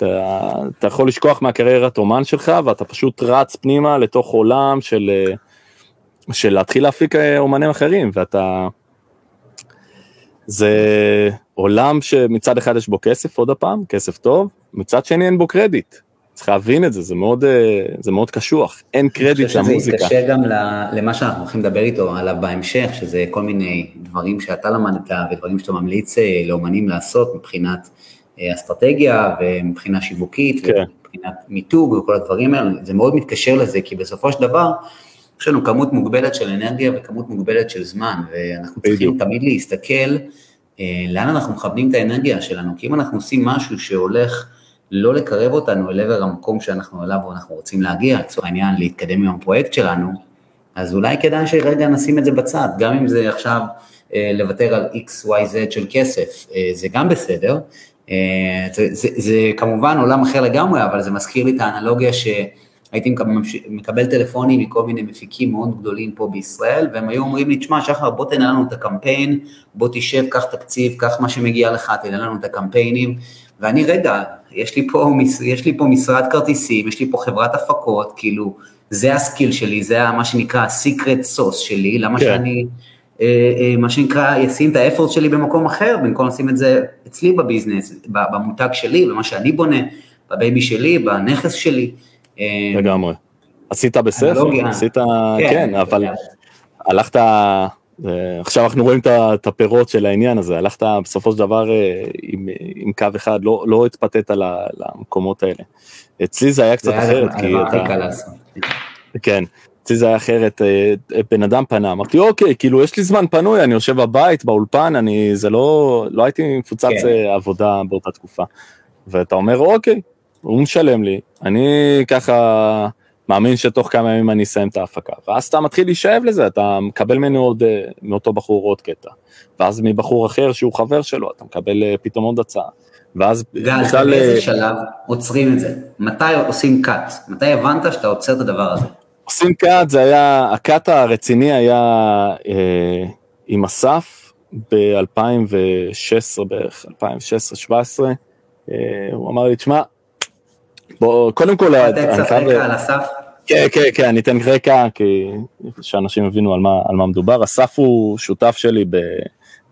אתה, אתה יכול לשכוח מהקריירת אומן שלך, ואתה פשוט רץ פנימה לתוך עולם של, אה, של להתחיל להפיק אה, אומנים אחרים, ואתה... זה עולם שמצד אחד יש בו כסף, עוד הפעם, כסף טוב, מצד שני אין בו קרדיט. צריך להבין את זה, זה מאוד, אה, זה מאוד קשוח, אין קרדיט למוזיקה. אני חושב שזה יתקשר גם למה שאנחנו הולכים לדבר איתו עליו בהמשך, שזה כל מיני דברים שאתה למדת ודברים שאתה ממליץ לאומנים לעשות מבחינת אסטרטגיה ומבחינה שיווקית, כן. ומבחינת מיתוג וכל הדברים האלה, זה מאוד מתקשר לזה, כי בסופו של דבר, יש לנו כמות מוגבלת של אנרגיה וכמות מוגבלת של זמן, ואנחנו צריכים בדיוק. תמיד להסתכל לאן אנחנו מכוונים את האנרגיה שלנו, כי אם אנחנו עושים משהו שהולך לא לקרב אותנו אל עבר המקום שאנחנו אליו ואנחנו רוצים להגיע, לצורך העניין להתקדם עם הפרויקט שלנו, אז אולי כדאי שרגע נשים את זה בצד, גם אם זה עכשיו אה, לוותר על XYZ של כסף, אה, זה גם בסדר, אה, זה, זה, זה כמובן עולם אחר לגמרי, אבל זה מזכיר לי את האנלוגיה שהייתי מקבל טלפונים מכל מיני מפיקים מאוד גדולים פה בישראל, והם היו אומרים לי, תשמע, שחר, בוא תנהל לנו את הקמפיין, בוא תשב, קח תקציב, קח מה שמגיע לך, תנהל לנו את הקמפיינים, ואני, רגע, יש לי, פה, יש לי פה משרד כרטיסים, יש לי פה חברת הפקות, כאילו, זה ה skill שלי, זה מה שנקרא ה-secret sauce שלי, למה כן. שאני, אה, אה, מה שנקרא, אשים את ה effort שלי במקום אחר, במקום לשים את זה אצלי ב business, במותג שלי, במה שאני בונה, ב baby שלי, בנכס שלי. אה, לגמרי. עשית בספר, עשית, כן, כן אבל הלכת... עכשיו אנחנו רואים את הפירות של העניין הזה, הלכת בסופו של דבר אה, עם, עם קו אחד, לא, לא התפתית למקומות האלה. אצלי זה היה קצת אחרת, כי אתה... כן, אצלי זה היה אחרת, אה, בן אדם פנה, אמרתי אוקיי, כאילו יש לי זמן פנוי, אני יושב בבית, באולפן, אני, זה לא, לא הייתי מפוצץ כן. אה, עבודה באותה תקופה. ואתה אומר אוקיי, הוא משלם לי, אני ככה... מאמין שתוך כמה ימים אני אסיים את ההפקה, ואז אתה מתחיל להישאב לזה, אתה מקבל ממנו עוד, אה, מאותו בחור עוד קטע, ואז מבחור אחר שהוא חבר שלו, אתה מקבל אה, פתאום עוד הצעה, ואז גל. באיזה אה, שלב עוצרים את זה? מתי עושים קאט? מתי הבנת שאתה עוצר את הדבר הזה? עושים קאט, זה היה, הקאט הרציני היה אה, עם אסף ב-2016 בערך, 2016-2017, אה, הוא אמר לי, תשמע, בוא, קודם כל, אני חייב... רקע על אסף? כן, כן, כן, אני אתן רקע, כי שאנשים יבינו על מה, על מה מדובר. אסף הוא שותף שלי ב,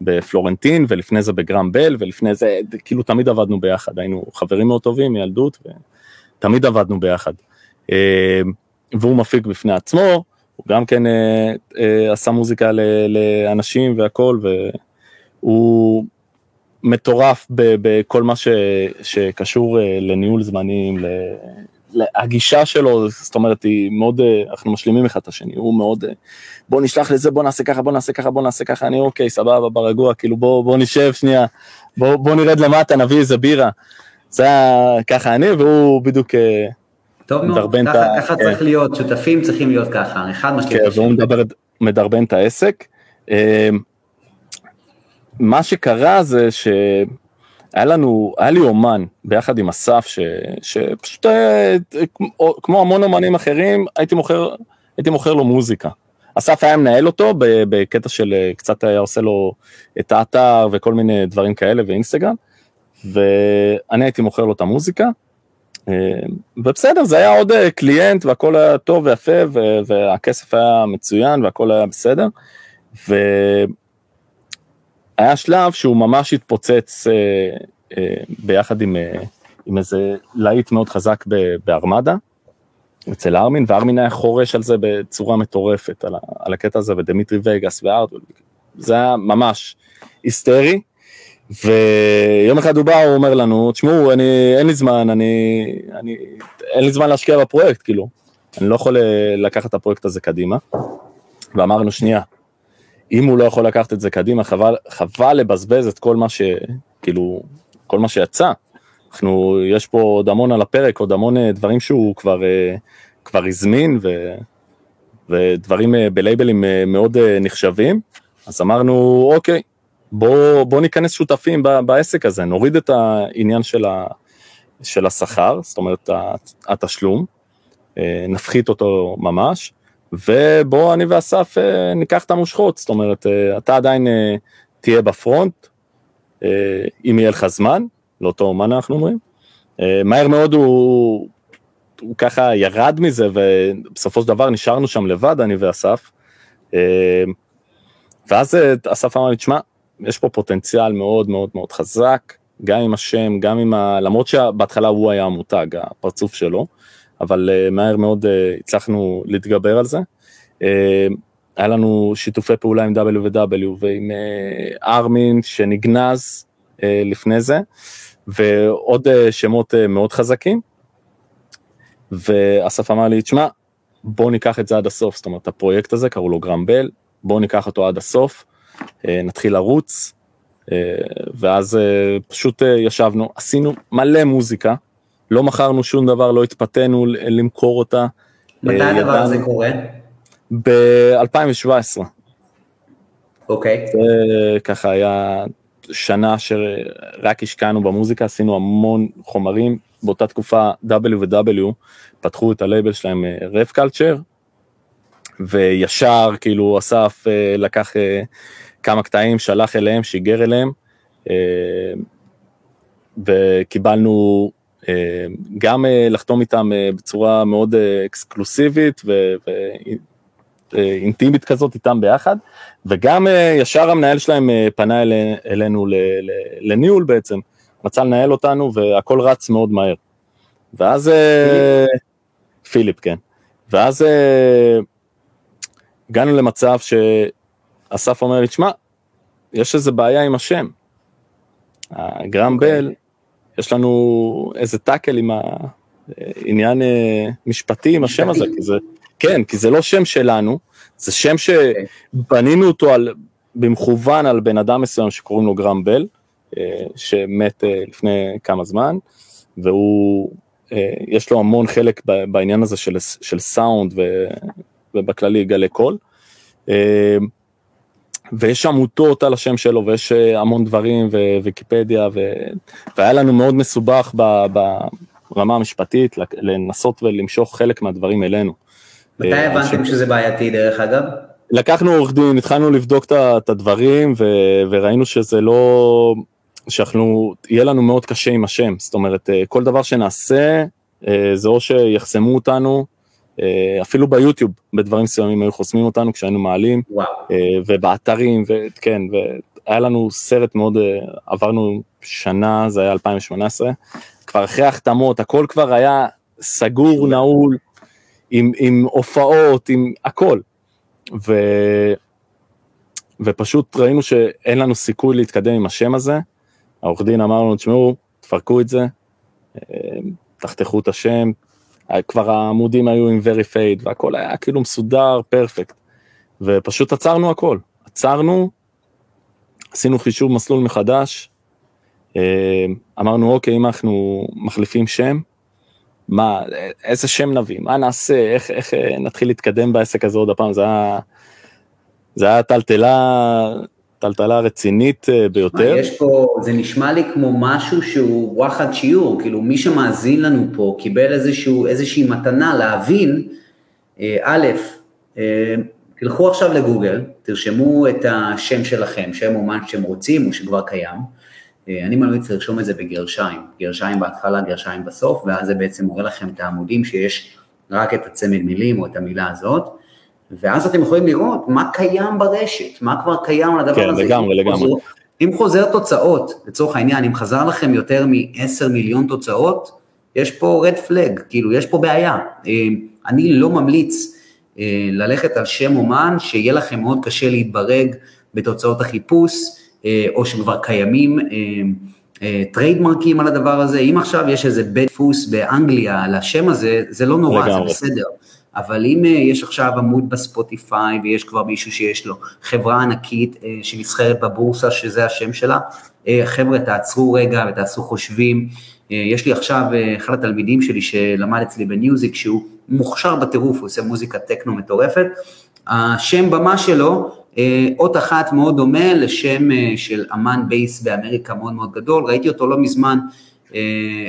בפלורנטין, ולפני זה בגרם בל, ולפני זה, כאילו תמיד עבדנו ביחד, היינו חברים מאוד טובים מילדות, ותמיד עבדנו ביחד. אה, והוא מפיק בפני עצמו, הוא גם כן אה, אה, עשה מוזיקה לאנשים והכל, והוא מטורף בכל מה ש, שקשור אה, לניהול זמנים, הגישה שלו, זאת אומרת, היא מאוד, אה, אנחנו משלימים אחד את השני, הוא מאוד, אה, בוא נשלח לזה, בוא נעשה ככה, בוא נעשה ככה, בוא נעשה ככה, אני אוקיי, סבבה, ברגוע, כאילו בוא, בוא נשב שנייה, בוא, בוא נרד למטה, נביא איזה בירה. זה היה ככה אני, והוא בדיוק טוב מאוד, ככה, ככה צריך כן. להיות, שותפים צריכים להיות ככה, אחד משלים כן, והוא מדבר, מדרבן את העסק. מה שקרה זה שהיה לנו, היה לי אומן ביחד עם אסף, ש, שפשוט אה, כמו המון אומנים אחרים, הייתי מוכר, הייתי מוכר לו מוזיקה. אסף היה מנהל אותו בקטע של אה, קצת היה עושה לו את האתר וכל מיני דברים כאלה ואינסטגרם, ואני הייתי מוכר לו את המוזיקה. אה, ובסדר, זה היה עוד קליינט והכל היה טוב ויפה והכסף היה מצוין והכל היה בסדר. ו... היה שלב שהוא ממש התפוצץ אה, אה, ביחד עם, אה, עם איזה להיט מאוד חזק בארמדה, אצל ארמין, וארמין היה חורש על זה בצורה מטורפת, על, על הקטע הזה, ודמיטרי וגאס וארדול, זה היה ממש היסטרי, ויום אחד הוא בא, הוא אומר לנו, תשמעו, אני, אין לי זמן, אני, אני, אין לי זמן להשקיע בפרויקט, כאילו, אני לא יכול אה, לקחת את הפרויקט הזה קדימה, ואמרנו, שנייה, אם הוא לא יכול לקחת את זה קדימה, חבל, חבל לבזבז את כל מה ש... כאילו, כל מה שיצא. אנחנו, יש פה עוד המון על הפרק, עוד המון אה, דברים שהוא כבר, אה, כבר הזמין, ו, ודברים בלייבלים מאוד נחשבים. אז אמרנו, אוקיי, בוא, בוא ניכנס שותפים בעסק הזה, נוריד את העניין של, ה, של השכר, זאת אומרת, התשלום, נפחית אותו ממש, ובוא אני ואסף אה, ניקח את המושכות, זאת אומרת, אה, אתה עדיין אה, תהיה בפרונט, אם יהיה לך זמן, לאותו אומן אנחנו אומרים. מהר מאוד הוא, הוא ככה ירד מזה, ובסופו של דבר נשארנו שם לבד, אני ואסף. ואז אסף אמר לי, תשמע, יש פה פוטנציאל מאוד מאוד מאוד חזק, גם עם השם, גם עם ה... למרות שבהתחלה הוא היה המותג, הפרצוף שלו, אבל uh, מהר מאוד uh, הצלחנו להתגבר על זה. Uh, היה לנו שיתופי פעולה עם W&W ועם ארמין שנגנז לפני זה, ועוד שמות מאוד חזקים. ואסף אמר לי, תשמע, בוא ניקח את זה עד הסוף, זאת אומרת, הפרויקט הזה, קראו לו גרם בל, בוא ניקח אותו עד הסוף, אה, נתחיל לרוץ, אה, ואז אה, פשוט ישבנו, עשינו מלא מוזיקה, לא מכרנו שום דבר, לא התפתינו למכור אותה. מתי הדבר הזה קורה? ב-2017. אוקיי. זה ככה היה שנה שרק השקענו במוזיקה, עשינו המון חומרים, באותה תקופה W&W פתחו את הלייבל שלהם רב קלצ'ר, וישר כאילו אסף אה, לקח אה, כמה קטעים, שלח אליהם, שיגר אליהם, אה, וקיבלנו גם לחתום איתם בצורה מאוד אקסקלוסיבית ואינטימית כזאת איתם ביחד, וגם ישר המנהל שלהם פנה אלינו לניהול בעצם, רצה לנהל אותנו והכל רץ מאוד מהר. ואז... פיליפ, כן. ואז הגענו למצב שאסף אומר לי, תשמע, יש איזה בעיה עם השם. הגרם okay. אוקיי. בל, יש לנו איזה טאקל עם העניין אה, משפטי עם השם הזה, כי זה, כן, כי זה לא שם שלנו, זה שם אוקיי. שבנינו אותו על, במכוון על בן אדם מסוים שקוראים לו גרם בל, אה, שמת אה, לפני כמה זמן, והוא, יש לו המון חלק בעניין הזה של, של סאונד ובכללי גלי קול. אה, ויש עמותות על השם שלו ויש אה, המון דברים וויקיפדיה ו... והיה לנו מאוד מסובך ב... ברמה המשפטית לנסות ולמשוך חלק מהדברים אלינו. מתי אה, הבנתם שזה בעייתי דרך אגב? לקחנו עורך דין, התחלנו לבדוק את הדברים ו... וראינו שזה לא, שאנחנו, יהיה לנו מאוד קשה עם השם, זאת אומרת כל דבר שנעשה זה או שיחסמו אותנו אה, אפילו ביוטיוב, בדברים מסוימים היו חוסמים אותנו כשהיינו מעלים, וואו. אה, ובאתרים, וכן, והיה לנו סרט מאוד, אה, עברנו שנה, זה היה 2018, כבר אחרי החתמות, הכל כבר היה סגור, נעול, עם, עם הופעות, עם הכל. ו... ופשוט ראינו שאין לנו סיכוי להתקדם עם השם הזה. העורך דין אמר לנו, תשמעו, תפרקו את זה, תחתכו את השם, כבר העמודים היו עם Verified והכל היה כאילו מסודר, פרפקט. ופשוט עצרנו הכל, עצרנו, עשינו חישוב מסלול מחדש, אה, אמרנו אוקיי, אם אנחנו מחליפים שם, מה, איזה שם נביא, מה נעשה, איך, איך אה, נתחיל להתקדם בעסק הזה עוד הפעם, זה היה, זה היה טלטלה טלטלה רצינית אה, ביותר. יש פה, זה נשמע לי כמו משהו שהוא וואחד שיעור, כאילו מי שמאזין לנו פה קיבל איזשהו, איזושהי מתנה להבין, אה, א', אה, תלכו עכשיו לגוגל, תרשמו את השם שלכם, שם אומן שאתם רוצים או שכבר קיים, אני ממליץ לרשום את זה בגרשיים, גרשיים בהתחלה, גרשיים בסוף, ואז זה בעצם מראה לכם את העמודים שיש רק את הצמד מילים או את המילה הזאת. ואז אתם יכולים לראות מה קיים ברשת, מה כבר קיים על הדבר כן, הזה. כן, לגמרי, לגמרי. אם חוזר תוצאות, לצורך העניין, אם חזר לכם יותר מ-10 מיליון תוצאות, יש פה red flag, כאילו, יש פה בעיה. אה, אני לא ממליץ אה, ללכת על שם אומן, שיהיה לכם מאוד קשה להתברג בתוצאות החיפוש, אה, או שכבר קיימים טריידמרקים על הדבר הזה. אם עכשיו יש איזה בית דפוס באנגליה על השם הזה, זה לא נורא, לגמרי. זה בסדר. אבל אם אה, יש עכשיו עמוד בספוטיפיי ויש כבר מישהו שיש לו חברה ענקית אה, שנסחרת בבורסה שזה השם שלה, אה, חבר'ה תעצרו רגע ותעשו חושבים. יש לי עכשיו אחד התלמידים שלי שלמד אצלי בניוזיק שהוא מוכשר בטירוף, הוא עושה מוזיקה טכנו מטורפת. השם במה שלו, אות אחת מאוד דומה לשם של אמן בייס באמריקה מאוד מאוד גדול, ראיתי אותו לא מזמן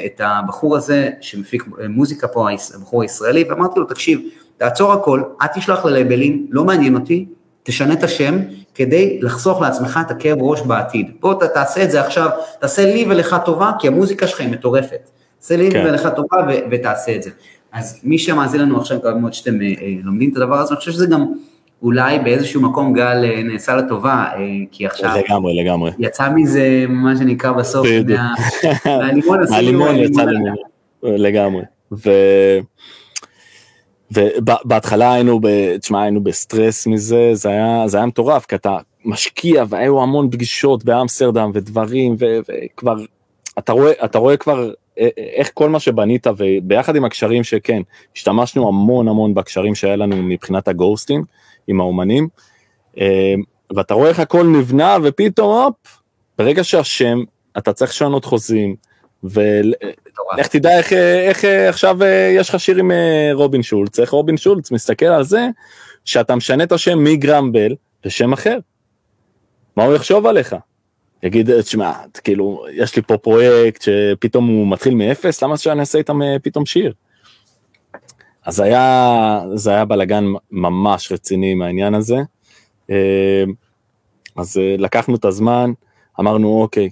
את הבחור הזה שמפיק מוזיקה פה, הבחור הישראלי, ואמרתי לו, תקשיב, תעצור הכל, אל תשלח ללייבלים, לא מעניין אותי, תשנה את השם, כדי לחסוך לעצמך את הכאב ראש בעתיד. בוא ת, תעשה את זה עכשיו, תעשה לי ולך טובה, כי המוזיקה שלך היא מטורפת. תעשה לי כן. ולך טובה ו- ותעשה את זה. אז מי שמאזין לנו עכשיו, מאוד שאתם אה, אה, לומדים את הדבר הזה, אני חושב שזה גם אולי באיזשהו מקום גל אה, נעשה לטובה, אה, כי עכשיו... לגמרי, לגמרי. יצא מזה, מה שנקרא בסוף, מהלימון עשינו לימון. לגמרי. ובהתחלה היינו, תשמע, היינו בסטרס מזה, זה היה, זה היה מטורף, כי אתה משקיע והיו המון פגישות באמסטרדם ודברים, וכבר, אתה רואה, אתה רואה כבר איך כל מה שבנית, וביחד עם הקשרים שכן, השתמשנו המון המון בקשרים שהיה לנו מבחינת הגוסטים, עם האומנים, ואתה רואה איך הכל נבנה, ופתאום, הופ, ברגע שהשם, אתה צריך לשנות חוזים, ולך תדע איך, איך עכשיו יש לך שיר עם רובין שולץ, איך רובין שולץ מסתכל על זה שאתה משנה את השם מגרמבל לשם אחר. מה הוא יחשוב עליך? יגיד, תשמע, כאילו, יש לי פה פרויקט שפתאום הוא מתחיל מאפס, למה שאני אעשה איתם פתאום שיר? אז היה, זה היה בלאגן ממש רציני מהעניין הזה. אז לקחנו את הזמן, אמרנו, אוקיי,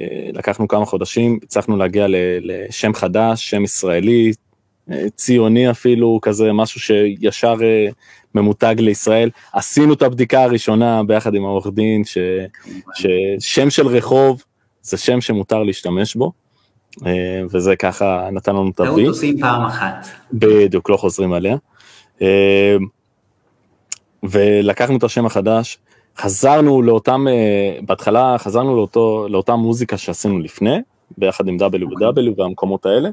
אה, לקחנו כמה חודשים, הצלחנו להגיע לשם חדש, שם ישראלי, אה, ציוני אפילו, כזה משהו שישר אה, ממותג לישראל. עשינו את הבדיקה הראשונה ביחד עם העורך דין, ששם של רחוב זה שם שמותר להשתמש בו, וזה ככה נתן לנו את הוויט. טעות עושים פעם אחת. בדיוק, לא חוזרים עליה. ולקחנו את השם החדש, חזרנו לאותם, אה, בהתחלה חזרנו לאותו, לאותה מוזיקה שעשינו לפני, ביחד עם WW והמקומות האלה,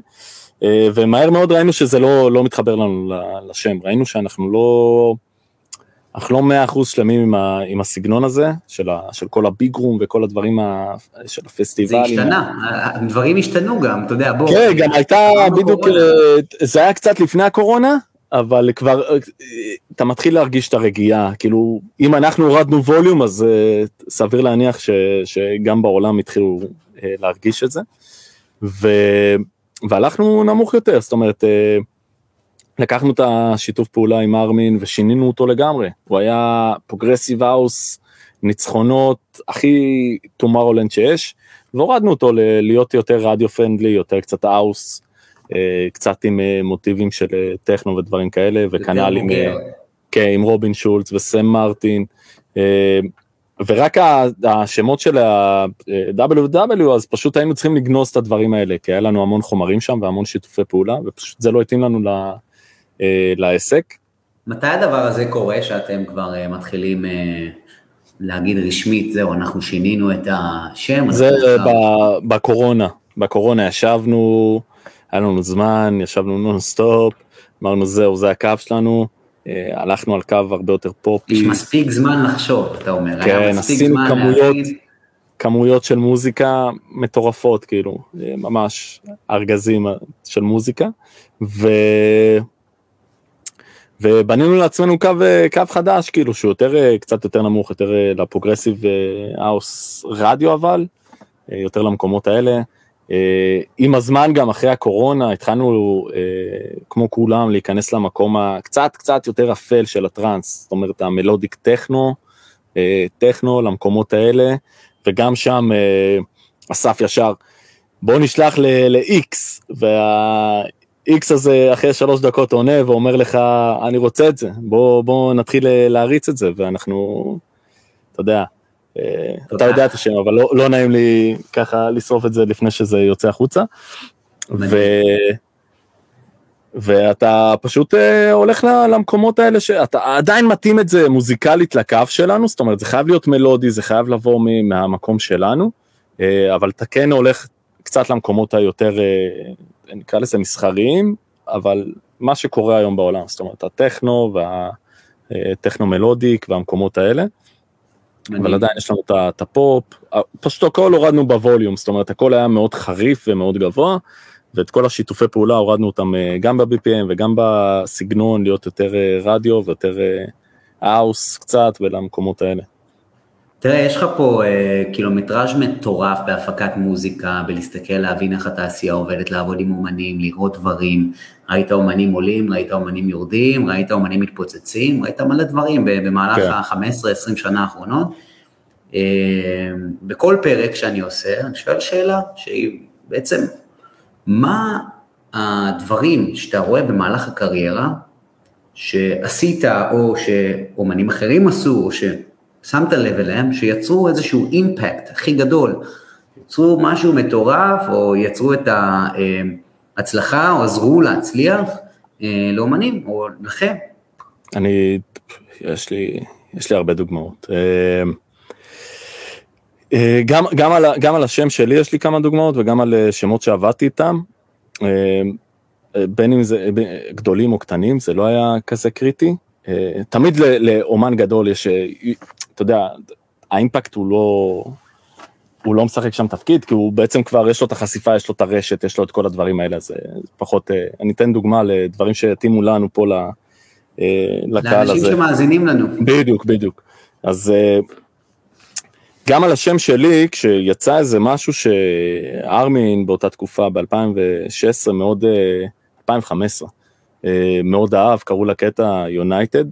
אה, ומהר מאוד ראינו שזה לא, לא מתחבר לנו לשם, ראינו שאנחנו לא, אנחנו לא מאה אחוז שלמים עם, ה, עם הסגנון הזה, של, ה, של כל הביג רום וכל הדברים ה, של הפסטיבלים. זה השתנה, דברים השתנו גם, אתה יודע, בוא. כן, גם הייתה בדיוק, אה, זה היה קצת לפני הקורונה, אבל כבר, אתה מתחיל להרגיש את הרגיעה, כאילו, אם אנחנו הורדנו ווליום, אז uh, סביר להניח ש, שגם בעולם התחילו להרגיש את זה. ו, והלכנו נמוך יותר, זאת אומרת, לקחנו את השיתוף פעולה עם ארמין ושינינו אותו לגמרי. הוא היה progressive house, ניצחונות הכי טומארולנד שיש, והורדנו אותו להיות יותר רדיו פרנדלי, יותר קצת האוס. אה, קצת עם אה, מוטיבים של אה, טכנו ודברים כאלה, וכנ"ל עם, כן, עם רובין שולץ וסם מרטין, ורק השמות של ה-WW, אז פשוט היינו צריכים לגנוז את הדברים האלה, כי היה לנו המון חומרים שם והמון שיתופי פעולה, ופשוט זה לא התאים לנו לעסק. מתי הדבר הזה קורה, שאתם כבר מתחילים להגיד רשמית, זהו, אנחנו שינינו את השם? זה בקורונה, בקורונה ישבנו, היה לנו זמן, ישבנו נונסטופ, אמרנו זהו, זה הקו שלנו, אה, הלכנו על קו הרבה יותר פופי. יש מספיק זמן לחשוב, אתה אומר, כן, עשינו כמויות, כמויות של מוזיקה מטורפות, כאילו, אה, ממש ארגזים של מוזיקה, ו... ובנינו לעצמנו קו, אה, קו חדש, כאילו, שהוא יותר, קצת יותר נמוך, יותר ל progressive house radio-able, יותר למקומות האלה. אה, עם הזמן גם אחרי הקורונה התחלנו אה, כמו כולם להיכנס למקום הקצת קצת יותר אפל של הטראנס, זאת אומרת ה melodic טכנו, אה, טכנו למקומות האלה, וגם שם אסף ישר, בוא נשלח ל-X, וה-X הזה אחרי שלוש דקות עונה ואומר לך, אני רוצה את זה, בוא, בוא נתחיל להריץ את זה, ואנחנו, אתה יודע, אתה יודע את השם, אבל לא, לא נעים לי ככה לשרוף את זה לפני שזה יוצא החוצה. ו... ואתה פשוט uh, הולך למקומות האלה שאתה עדיין מתאים את זה מוזיקלית לקו שלנו, זאת אומרת זה חייב להיות מלודי, זה חייב לבוא מהמקום שלנו, uh, אבל אתה כן הולך קצת למקומות היותר, uh, נקרא לזה מסחריים, אבל מה שקורה היום בעולם, זאת אומרת הטכנו והטכנו melodic והמקומות האלה. אבל עדיין יש לנו את הפופ, פשוט הכל הורדנו בווליום, זאת אומרת הכל היה מאוד חריף ומאוד גבוה, ואת כל השיתופי פעולה הורדנו אותם אה, גם ב-BPM וגם בסגנון להיות יותר אה, רדיו ויותר house קצת ולמקומות האלה. תראה, יש לך פה אה, קילומטראז' מטורף בהפקת מוזיקה, בלהסתכל, להבין איך התעשייה עובדת, לעבוד עם אומנים, לראות דברים. ראית אומנים עולים, ראית אומנים יורדים, ראית אומנים מתפוצצים, ראית מלא דברים במהלך כן. ה-15-20 שנה האחרונות. אה, בכל פרק שאני עושה, אני שואל שאלה שהיא בעצם, מה הדברים שאתה רואה במהלך הקריירה, שעשית, או שאומנים אחרים עשו, או ששמת לב אליהם, שיצרו איזשהו אימפקט הכי גדול, יצרו משהו מטורף, או יצרו את ההצלחה, או עזרו להצליח אה, לאומנים, או לכם. אני, יש לי, יש לי הרבה דוגמאות. אה, אה, גם, גם, על, גם על השם שלי יש לי כמה דוגמאות וגם על שמות שעבדתי איתם. בין אם זה גדולים או קטנים, זה לא היה כזה קריטי. תמיד לאומן גדול יש, אתה יודע, האימפקט הוא לא, הוא לא משחק שם תפקיד, כי הוא בעצם כבר, יש לו את החשיפה, יש לו את הרשת, יש לו את כל הדברים האלה, אז פחות, אני אתן דוגמה לדברים שיתאימו לנו פה אה, לקהל הזה. לאנשים שמאזינים לנו. בדיוק, בדיוק. אז אה, גם על השם שלי, כשיצא איזה משהו שארמין באותה תקופה, ב-2016, מאוד, 2015, אה, מאוד אהב, קראו לקטע United,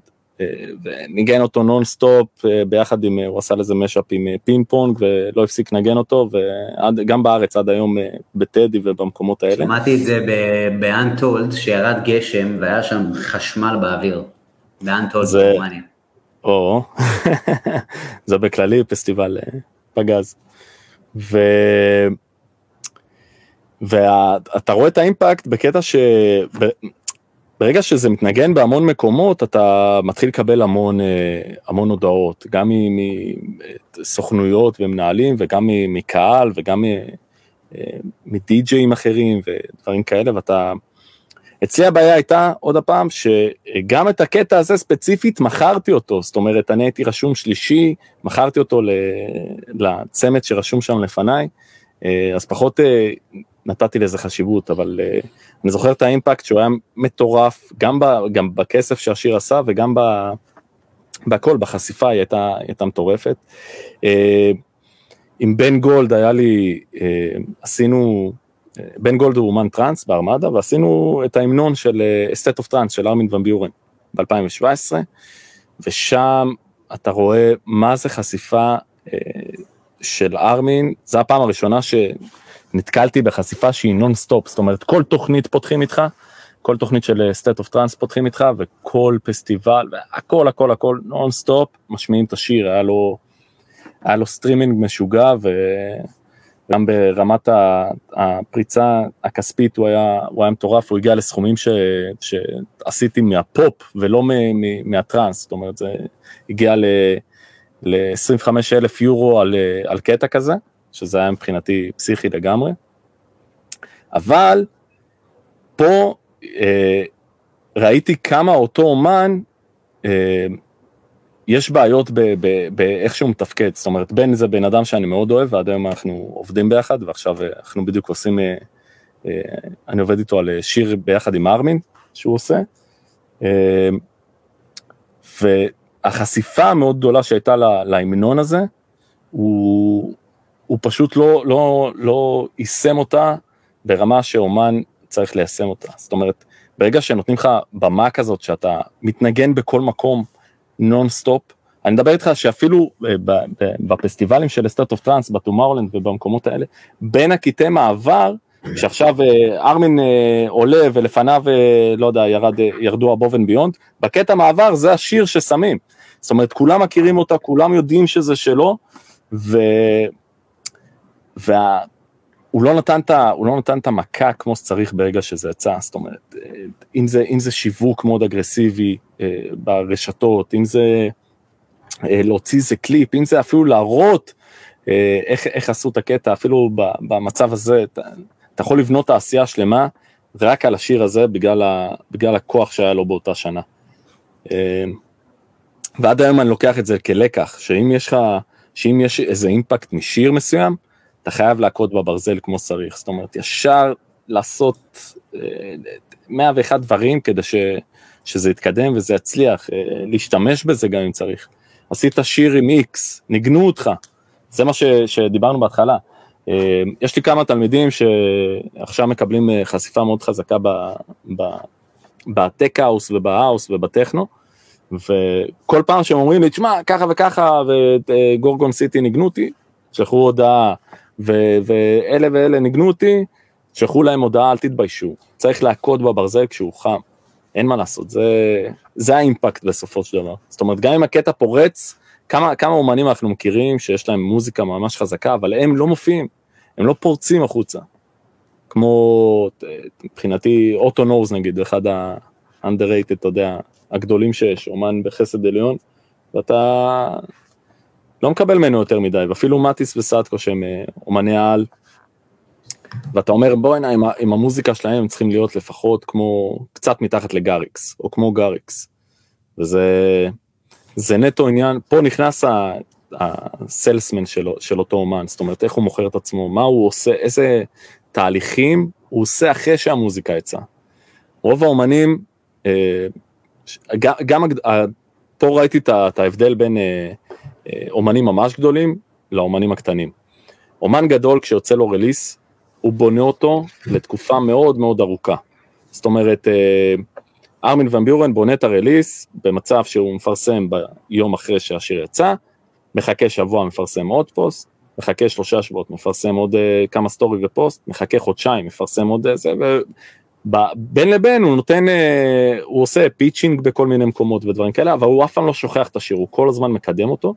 וניגן אותו נונסטופ ביחד עם, הוא עשה לזה mashup עם Ping Pong ולא הפסיק לנגן אותו, וגם בארץ עד היום בטדי ובמקומות האלה. שמעתי את זה באנטולד, שירד גשם והיה שם חשמל באוויר, באנטולד בגרמניה. או, זה בכללי פסטיבל פגז. ו... ואתה רואה את האימפקט בקטע ש... ברגע שזה מתנגן בהמון מקומות, אתה מתחיל לקבל המון, אה, המון הודעות, גם מסוכנויות ומנהלים, וגם מקהל, וגם אה, מדי-ג'אים אחרים ודברים כאלה, ואתה... אצלי הבעיה הייתה, עוד פעם, שגם את הקטע הזה ספציפית מכרתי אותו, זאת אומרת, אני הייתי רשום שלישי, מכרתי אותו לצמד שרשום שם לפניי, אה, אז פחות נתתי לזה חשיבות, אבל אני זוכר את האימפקט שהוא היה מטורף, גם, ב, גם בכסף שהשיר עשה וגם ב, בכל, בחשיפה היא הייתה, הייתה מטורפת. Uh, עם בן גולד היה לי, uh, עשינו, uh, בן גולד הוא אומן טראנס בארמדה, ועשינו את ההמנון של State of Trance של ארמין ון ביורן ב-2017, ושם אתה רואה מה זה חשיפה של ארמין, זו הפעם הראשונה ש... נתקלתי בחשיפה שהיא נונסטופ, זאת אומרת כל תוכנית פותחים איתך, כל תוכנית של State of Trance פותחים איתך, וכל פסטיבל, והכל הכל הכל נונסטופ, משמיעים את השיר, היה לו, היה לו סטרימינג משוגע, וגם ברמת הפריצה הכספית הוא היה, הוא היה מטורף, הוא הגיע לסכומים ש, שעשיתי מהפופ ולא מהטראנס, זאת אומרת זה הגיע ל-25 אלף יורו על, אה, על קטע כזה. שזה היה מבחינתי פסיכי לגמרי. אבל פה אה, ראיתי כמה אותו אומן, אה, יש בעיות באיך שהוא מתפקד, זאת אומרת, בין זה בן אדם שאני מאוד אוהב, ועד היום אנחנו עובדים ביחד, ועכשיו אה, אנחנו בדיוק עושים, אה, אה, אני עובד איתו על אה, שיר ביחד עם ארמין, שהוא עושה. אה, והחשיפה המאוד גדולה שהייתה להמנון הזה, הוא, הוא פשוט לא, לא, לא יישם אותה ברמה שאומן צריך ליישם אותה. זאת אומרת, ברגע שנותנים לך במה כזאת שאתה מתנגן בכל מקום נונסטופ, אני מדבר איתך שאפילו אה, בפסטיבלים של ה State of Trance, ב Tomorrowland ובמקומות האלה, בין הקטעי מעבר, שעכשיו אה, ארמין אה, עולה ולפניו, לא יודע, ירד, ירדו ה Above and Beyond, בקטע מעבר זה השיר ששמים. זאת אומרת, כולם מכירים אותה, כולם יודעים שזה שלו, ו... והוא לא נתן את, הוא לא נתן את המכה כמו שצריך ברגע שזה יצא, זאת אומרת, אם זה, אם זה שיווק מאוד אגרסיבי אה, ברשתות, אם זה אה, להוציא איזה קליפ, אם זה אפילו להראות אה, איך, איך עשו את הקטע, אפילו במצב הזה, אתה, אתה יכול לבנות תעשייה שלמה רק על השיר הזה בגלל, ה, בגלל הכוח שהיה לו באותה שנה. ועד היום אני לוקח את זה כלקח, שאם יש לך, שאם יש איזה אימפקט משיר מסוים, אתה חייב להכות בברזל כמו שצריך, זאת אומרת, ישר לעשות 101 אה, דברים כדי ש, שזה יתקדם וזה יצליח, אה, להשתמש בזה גם אם צריך. עשית שיר עם איקס, ניגנו אותך, זה מה ש, שדיברנו בהתחלה. אה, יש לי כמה תלמידים שעכשיו מקבלים חשיפה מאוד חזקה בטק האוס ובהאוס ובטכנו, וכל פעם שהם אומרים לי, תשמע, ככה וככה, ו Gorgon City ניגנו אותי, שלחו הודעה, ו- ואלה ואלה ניגנו אותי, שלחו להם הודעה, אל תתביישו, צריך להכות בברזל כשהוא חם. אין מה לעשות, זה, זה האימפקט בסופו של דבר. זאת אומרת, גם אם הקטע פורץ, כמה, כמה אומנים אנחנו מכירים שיש להם מוזיקה ממש חזקה, אבל הם לא מופיעים, הם לא פורצים החוצה. כמו, מבחינתי, אוטו נורס נגיד, אחד ה-underrated, אתה יודע, הגדולים שיש, אומן בחסד עליון, ואתה לא מקבל ממנו יותר מדי, ואפילו מטיס וסטקו שהם אה, אומני העל, ואתה אומר בוא הנה עם, עם המוזיקה שלהם הם צריכים להיות לפחות כמו קצת מתחת לגריקס או כמו גריקס. וזה זה נטו עניין פה נכנס הסלסמן של, של אותו אומן זאת אומרת איך הוא מוכר את עצמו מה הוא עושה איזה תהליכים הוא עושה אחרי שהמוזיקה יצאה. רוב האומנים אה, גם, גם פה ראיתי את ההבדל בין אה, אומנים ממש גדולים לאומנים הקטנים. אומן גדול כשיוצא לו release הוא בונה אותו לתקופה מאוד מאוד ארוכה. זאת אומרת, אה, ארמין ון ביורן בונה את ה release במצב שהוא מפרסם ביום אחרי שהשיר יצא, מחכה שבוע מפרסם עוד פוסט, מחכה שלושה שבועות מפרסם עוד אה, כמה סטורי ופוסט, מחכה חודשיים מפרסם עוד זה, ובין לבין הוא נותן, הוא עושה pitching בכל מיני מקומות ודברים כאלה, אבל הוא אף פעם לא שוכח את השיר, הוא כל הזמן מקדם אותו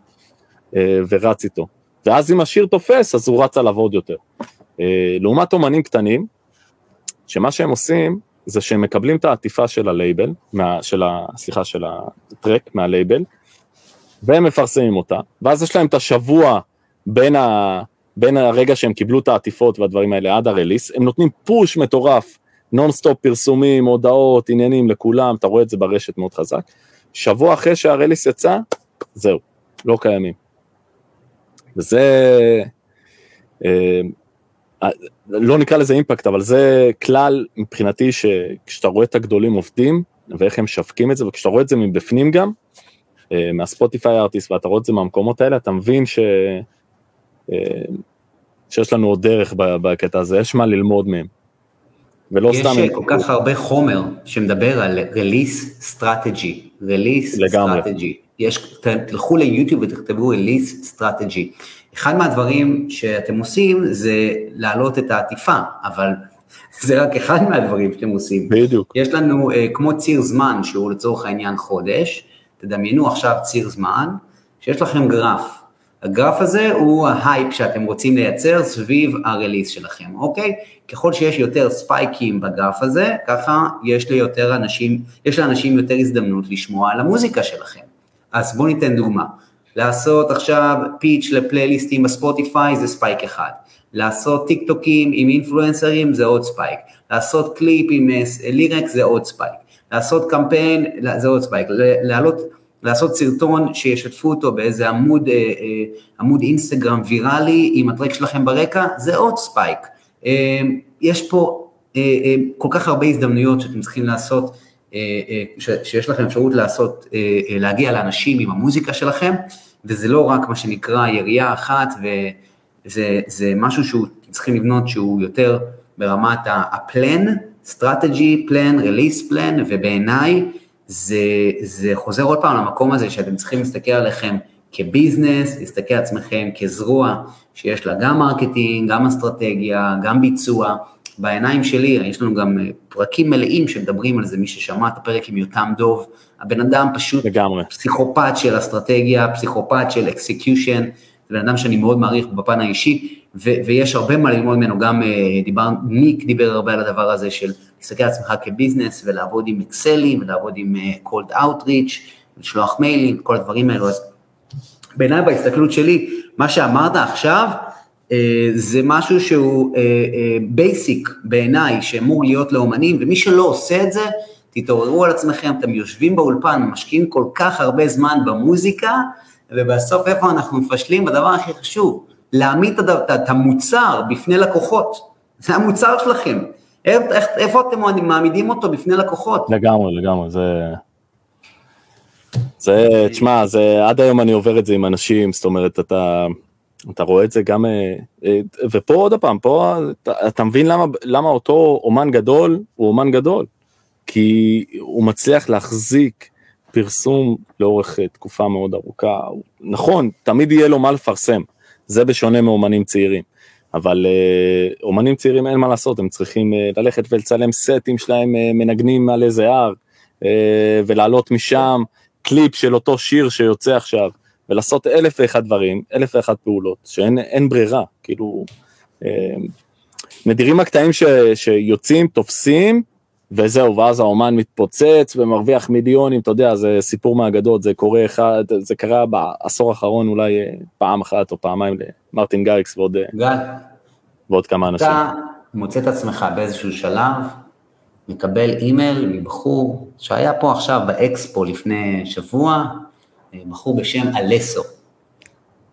ורץ איתו. ואז אם השיר תופס, אז הוא רץ עליו עוד יותר. אה, לעומת אומנים קטנים, שמה שהם עושים זה שהם מקבלים את העטיפה של הלייבל, מה, של ה, סליחה, של ה track מה label, והם מפרסמים אותה, ואז יש להם את השבוע בין, ה, בין הרגע שהם קיבלו את העטיפות והדברים האלה עד ה release, הם נותנים push מטורף, נונסטופ פרסומים, הודעות, עניינים לכולם, אתה רואה את זה ברשת מאוד חזק. שבוע אחרי שהרליס יצא, זהו, לא קיימים. וזה, אה, לא נקרא לזה אימפקט, אבל זה כלל מבחינתי שכשאתה רואה את הגדולים עובדים ואיך הם משווקים את זה, וכשאתה רואה את זה מבפנים גם, אה, מהספוטיפיי ארטיסט ואתה רואה את זה מהמקומות האלה, אתה מבין ש... אה, שיש לנו עוד דרך בקטע הזה, יש מה ללמוד מהם. ולא יש סתם... יש כל כך הרבה חומר שמדבר על release strategy, release לגמרי. strategy. יש, תלכו ליוטיוב ותכתבו release strategy. אחד מהדברים שאתם עושים זה להעלות את העטיפה, אבל זה רק אחד מהדברים שאתם עושים. בדיוק. יש לנו uh, כמו ציר זמן שהוא לצורך העניין חודש, תדמיינו עכשיו ציר זמן, שיש לכם גרף. הגרף הזה הוא ההייפ שאתם רוצים לייצר סביב הרליס שלכם, אוקיי? ככל שיש יותר ספייקים בגרף הזה, ככה יש ליותר אנשים, יש לאנשים יותר הזדמנות לשמוע על המוזיקה שלכם. אז בואו ניתן דוגמה. לעשות עכשיו pitch לפלייליסטים בספוטיפיי זה spike אחד, לעשות טיק טוקים עם אינפלואנסרים זה עוד spike, לעשות קליפ עם lyric אה, זה עוד spike, לעשות קמפיין זה עוד spike, לעלות, לעשות סרטון שישתפו אותו באיזה עמוד, אה, אה, עמוד אינסטגרם ויראלי עם הטרק שלכם ברקע זה עוד ספייק. יש פה כל כך הרבה הזדמנויות שאתם צריכים לעשות שיש לכם אפשרות לעשות, להגיע לאנשים עם המוזיקה שלכם, וזה לא רק מה שנקרא ירייה אחת, וזה משהו שהוא צריכים לבנות שהוא יותר ברמת הפלן, strategy plan, release plan, ובעיניי זה, זה חוזר עוד פעם למקום הזה שאתם צריכים להסתכל עליכם כ business, להסתכל על עצמכם כזרוע שיש לה גם marketing, גם אסטרטגיה, גם ביצוע. בעיניים שלי, יש לנו גם פרקים מלאים שמדברים על זה, מי ששמע את הפרק עם יותם דוב, הבן אדם פשוט לגמרי. פסיכופת של אסטרטגיה, פסיכופת של execution, זה בן אדם שאני מאוד מעריך בפן האישי, ו- ויש הרבה מה ללמוד ממנו, גם אה, דיבר, ניק דיבר הרבה על הדבר הזה של להסתכל על עצמך כ business ולעבוד עם אקסלים ולעבוד עם קולד uh, אאוטריץ', לשלוח מיילים, כל הדברים האלו, אז בעיניי בהסתכלות שלי, מה שאמרת עכשיו, זה משהו שהוא basic אה, אה, בעיניי, שאמור להיות לאומנים, ומי שלא עושה את זה, תתעוררו על עצמכם, אתם יושבים באולפן, משקיעים כל כך הרבה זמן במוזיקה, ובסוף איפה אנחנו מפשלים? בדבר הכי חשוב, להעמיד את המוצר בפני לקוחות, זה המוצר שלכם, איפה אתם מעמידים אותו בפני לקוחות? לגמרי, לגמרי, זה... זה, תשמע, זה, עד היום אני עובר את זה עם אנשים, זאת אומרת, אתה, אתה רואה את זה גם, אה, אה, ופה עוד פעם, פה אתה, אתה מבין למה, למה אותו אומן גדול הוא אומן גדול. כי הוא מצליח להחזיק פרסום לאורך אה, תקופה מאוד ארוכה. נכון, תמיד יהיה לו מה לפרסם, זה בשונה מאומנים צעירים. אבל אומנים צעירים אין מה לעשות, הם צריכים ללכת ולצלם סטים שלהם מנגנים על איזה הר, ולעלות משם קליפ של אותו שיר שיוצא עכשיו, ולעשות אלף ואחד דברים, אלף ואחד פעולות, שאין ברירה, כאילו, אה, נדירים הקטעים ש, שיוצאים, תופסים, וזהו, ואז האומן מתפוצץ ומרוויח מיליונים, אתה יודע, זה סיפור מהאגדות, זה קורה אחד, זה קרה בעשור האחרון אולי אה, פעם אחת או פעמיים למרטין גאריקס ועוד, גל, ועוד כמה אנשים. אתה מוצא את עצמך באיזשהו שלב, מקבל אימייל מבחור שהיה פה עכשיו באקספו לפני שבוע, בחור בשם אלסו.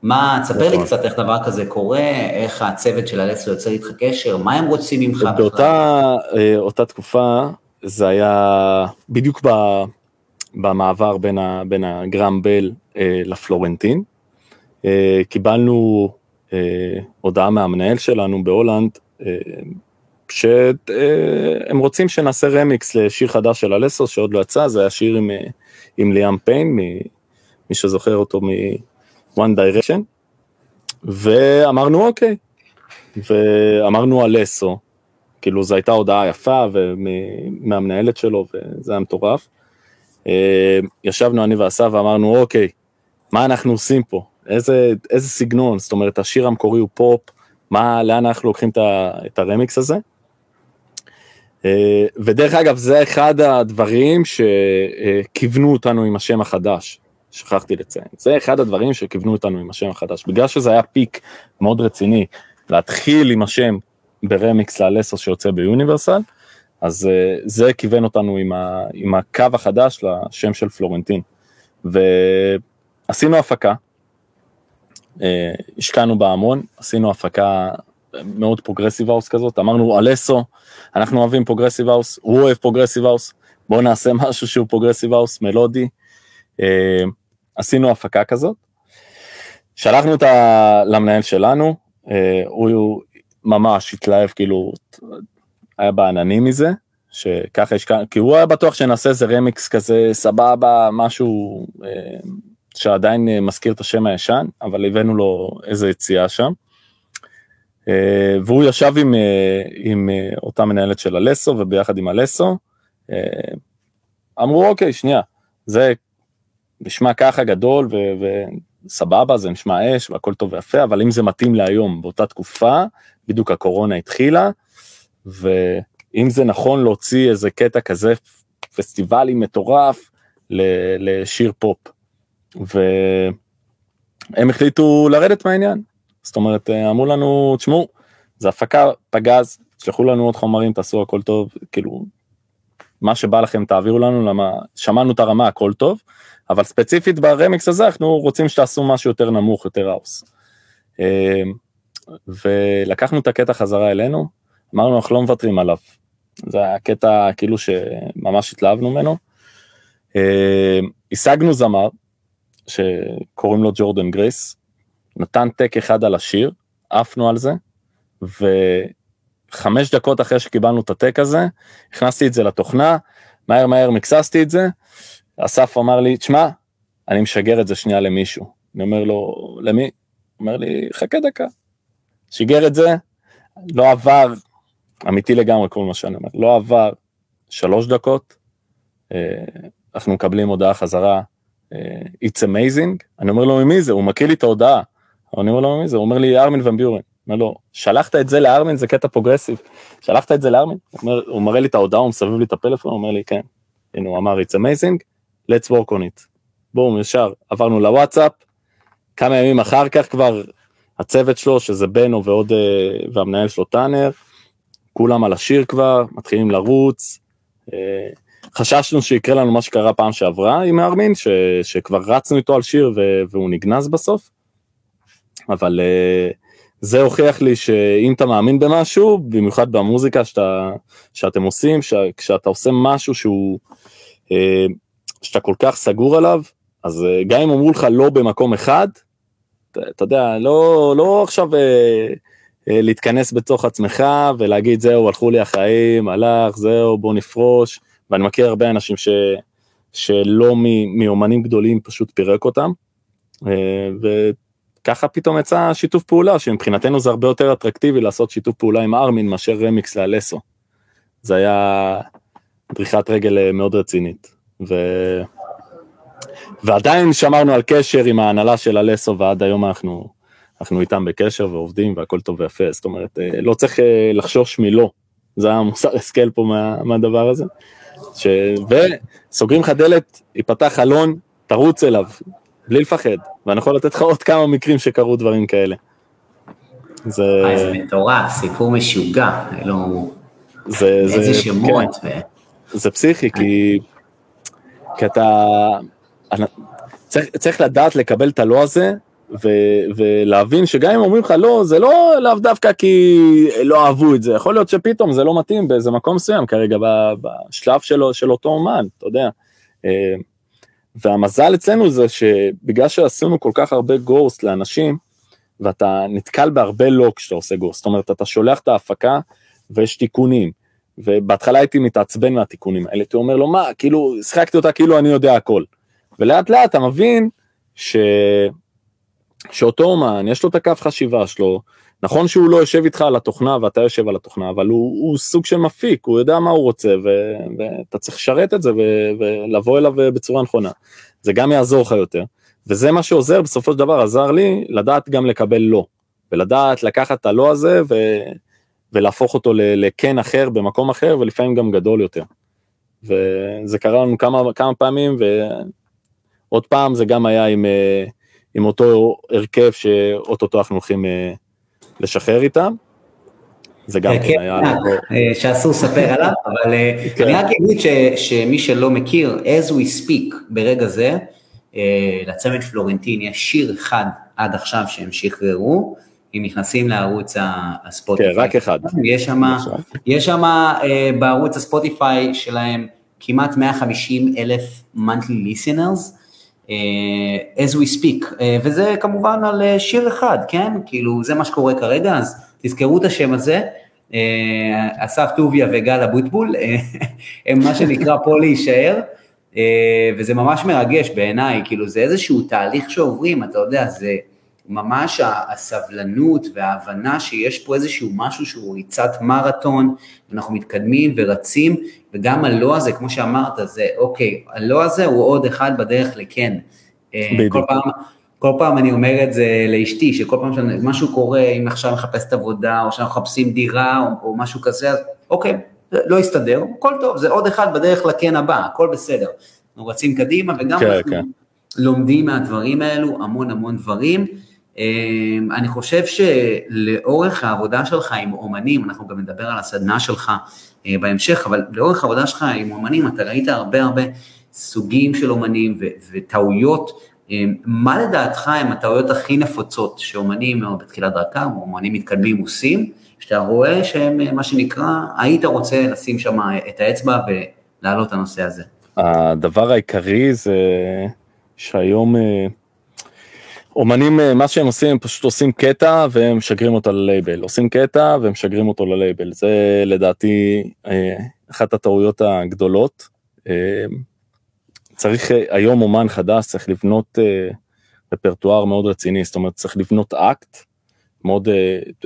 מה, תספר לי נכון. קצת איך דבר כזה קורה, איך הצוות של אלסו יוצר איתך קשר, מה הם רוצים ממך בכלל? באותה אה, תקופה זה היה בדיוק ב, במעבר בין, ה, בין הגרם בל אה, לפלורנטין. אה, קיבלנו אה, הודעה מהמנהל שלנו בהולנד, אה, שהם רוצים שנעשה רמיקס לשיר חדש של אלסו שעוד לא יצא, זה היה שיר עם, אה, עם ליאם פיין, מי שזוכר אותו מ-One Direction, ואמרנו אוקיי, ואמרנו אלסו, כאילו זו הייתה הודעה יפה מהמנהלת שלו וזה היה מטורף. אה, ישבנו אני ואסף ואמרנו אוקיי, מה אנחנו עושים פה? איזה, איזה סגנון, זאת אומרת השיר המקורי הוא פופ, מה, לאן אנחנו לוקחים את הרמיקס הזה? אה, ודרך אגב, זה אחד הדברים שכיוונו אותנו עם השם החדש, שכחתי לציין. זה אחד הדברים שכיוונו אותנו עם השם החדש. בגלל שזה היה פיק מאוד רציני, להתחיל עם השם ברמיקס לאלסו שיוצא ביוניברסל, אז אה, זה כיוון אותנו עם, ה, עם הקו החדש לשם של פלורנטין. ועשינו הפקה, אה, השקענו בה המון, עשינו הפקה מאוד progressive house כזאת, אמרנו also, אנחנו אוהבים progressive house, הוא אוהב progressive house, בואו נעשה משהו שהוא progressive house, מלודי. אה, עשינו הפקה כזאת, שלחנו אותה למנהל שלנו, אה, הוא ממש התלהב, כאילו, היה בעננים מזה, שככה יש כאן, כי הוא היה בטוח שנעשה איזה רמיקס כזה סבבה, משהו אה, שעדיין מזכיר את השם הישן, אבל הבאנו לו איזה יציאה שם. אה, והוא ישב עם, אה, עם אה, אותה מנהלת של אלסו וביחד עם אלסו, אמרו אוקיי שנייה, זה נשמע ככה גדול וסבבה, זה נשמע אש והכל טוב ויפה, אבל אם זה מתאים להיום באותה תקופה, בדיוק הקורונה התחילה, ואם זה נכון להוציא איזה קטע כזה פסטיבלי מטורף לשיר פופ. והם החליטו לרדת מהעניין, זאת אומרת, אה, אמרו לנו, תשמעו, זה הפקה פגז, תשלחו לנו עוד חומרים, תעשו הכל טוב, כאילו, מה שבא לכם תעבירו לנו, למה שמענו את הרמה, הכל טוב, אבל ספציפית ברמיקס הזה אנחנו רוצים שתעשו משהו יותר נמוך, יותר house. אה, ולקחנו את הקטע חזרה אלינו, אמרנו אנחנו לא מוותרים עליו. זה הקטע כאילו שממש התלהבנו ממנו. אה, השגנו זמר שקוראים לו ג'ורדן גרייס, נתן take אחד על השיר, עפנו על זה, וחמש דקות אחרי שקיבלנו את ה take הזה, הכנסתי את זה לתוכנה, מהר מהר מקססתי את זה, אסף אמר לי, תשמע, אני משגר את זה שנייה למישהו. אני אומר לו, למי? אומר לי, חכה דקה. שיגר את זה, לא עבר, אמיתי לגמרי כל מה שאני אומר, לא עבר שלוש דקות, אה, אנחנו מקבלים הודעה חזרה, אה, It's amazing, אני אומר לו ממי זה, הוא מקריא לי את ההודעה, אני אומר לו מי זה, הוא אומר לי ארמין ון ביורן. אומר לו, שלחת את זה לארמין, זה קטע progressive. שלחת את זה לארמין? הוא, הוא מראה לי את ההודעה, הוא מסבב לי את הפלאפון, הוא אומר לי, כן. הנה, הוא אמר, it's amazing, let's work on it. בואו, ישר, עברנו לוואטסאפ, כמה ימים אחר כך כבר הצוות שלו, שזה בנו ועוד, אה, והמנהל שלו טאנר, כולם על השיר כבר, מתחילים לרוץ. אה, חששנו שיקרה לנו מה שקרה פעם שעברה עם ארמין, ש, שכבר רצנו איתו על שיר והוא נגנז בסוף. אבל uh, זה הוכיח לי שאם אתה מאמין במשהו, במיוחד במוזיקה שאתה, שאתם עושים, ש, כשאתה עושה משהו שהוא, שאתה כל כך סגור עליו, אז uh, גם אם אמרו לך לא במקום אחד, אתה, יודע, לא, לא עכשיו uh, uh, להתכנס בתוך עצמך ולהגיד זהו, הלכו לי החיים, הלך, זהו, בוא נפרוש, ואני מכיר הרבה אנשים ש, שלא מאומנים גדולים פשוט פירק אותם. Uh, ככה פתאום יצא שיתוף פעולה, שמבחינתנו זה הרבה יותר אטרקטיבי לעשות שיתוף פעולה עם ארמין מאשר רמיקס לאלסו. זה היה דריכת רגל אה, מאוד רצינית. ו... ועדיין שמרנו על קשר עם ההנהלה של הלסו, ועד היום אנחנו, אנחנו איתם בקשר ועובדים והכל טוב ויפה, זאת אומרת, אה, לא צריך אה, לחשוש מלא, זה המוסר השכל פה מה, מהדבר הזה. ש... וסוגרים לך דלת, ייפתח חלון, תרוץ אליו, בלי לפחד, ואני יכול לתת לך עוד כמה מקרים שקרו דברים כאלה. זה... זה מטורף, סיפור משוגע, אלו... זה, איזה זה, שמות. כן. ו... זה פסיכי, כי, כי אתה... צריך, צריך לדעת לקבל את הלא הזה, ו, ולהבין שגם אם אומרים לך לא, זה לא לאו דווקא כי לא אהבו את זה, יכול להיות שפתאום זה לא מתאים באיזה מקום מסוים כרגע בשלב שלו, של אותו אומן, אתה יודע. אה, והמזל אצלנו זה שבגלל שעשינו כל כך הרבה גורסט לאנשים, ואתה נתקל בהרבה לא כשאתה עושה גורסט, זאת אומרת אתה שולח את ההפקה ויש תיקונים, ובהתחלה הייתי מתעצבן מהתיקונים האלה, הייתי אומר לו מה, כאילו, שיחקתי אותה כאילו אני יודע הכל. ולאט לאט אתה מבין ש... שאותו אומן, יש לו את הקו חשיבה שלו, נכון שהוא לא יושב איתך על התוכנה ואתה יושב על התוכנה, אבל הוא, הוא סוג של מפיק, הוא יודע מה הוא רוצה, ו, ואתה צריך לשרת את זה ו, ולבוא אליו בצורה נכונה. זה גם יעזור לך יותר, וזה מה שעוזר, בסופו של דבר עזר לי לדעת גם לקבל לא, ולדעת לקחת את הלא הזה ו, ולהפוך אותו לכן אחר במקום אחר, ולפעמים גם גדול יותר. וזה קרה לנו כמה, כמה פעמים, ועוד פעם זה גם היה עם... אה, עם אותו הרכב שאו-טו-טו אנחנו הולכים אה, לשחרר איתם. זה גם כן היה... אה, שאסור לספר עליו, אבל אה, כן. אני רק אגיד שמי שלא מכיר, as we speak ברגע זה, לצמד פלורנטין יש שיר אחד עד עכשיו שהם שחררו, אם נכנסים לערוץ הספוטיפיי. כן, רק אחד. יש שם בערוץ הספוטיפיי שלהם כמעט 150 אלף monthly listeners, uh, as we speak, uh, וזה כמובן על uh, שיר אחד, כן? כאילו זה מה שקורה כרגע, אז תזכרו את השם הזה, אסף טוביה וגל אבוטבול, הם מה שנקרא פה להישאר, וזה ממש מרגש בעיניי, כאילו זה איזשהו תהליך שעוברים, אתה יודע, זה ממש הסבלנות וההבנה שיש פה איזשהו משהו שהוא ריצת מרתון, אנחנו מתקדמים ורצים, וגם הלא הזה, כמו שאמרת, זה אוקיי, הלא הזה הוא עוד אחד בדרך לכן. אה, בדיוק. כל פעם, כל פעם אני אומר את זה לאשתי, שכל פעם שמשהו קורה, אם עכשיו מחפשת עבודה, או שאנחנו מחפשים דירה, או, או משהו כזה, אז אוקיי, לא יסתדר, הכל טוב, זה עוד אחד בדרך לכן הבא, הכל בסדר. אנחנו רצים קדימה, וגם כן, אנחנו כן. לומדים מהדברים האלו המון המון דברים. אמ, אני חושב שלאורך העבודה שלך עם אומנים, אנחנו גם נדבר על הסדנה שלך אה, בהמשך, אבל לאורך העבודה שלך עם אומנים, אתה ראית הרבה הרבה סוגים של אומנים וטעויות. אמ, מה לדעתך הם הטעויות הכי נפוצות שאומנים או בתחילת דרכם, או אומנים מתקדמים עושים, שאתה רואה שהם אה, מה שנקרא, היית רוצה לשים שם את האצבע ולהעלות את הנושא הזה? הדבר העיקרי זה שהיום אה, אומנים, אה, מה שהם עושים, הם פשוט עושים קטע והם משגרים אותו ללייבל. עושים קטע והם משגרים אותו ללייבל. זה לדעתי אה, אחת הטעויות הגדולות. אה, צריך, היום אומן חדש צריך לבנות רפרטואר מאוד רציני, זאת אומרת צריך לבנות אקט, מאוד,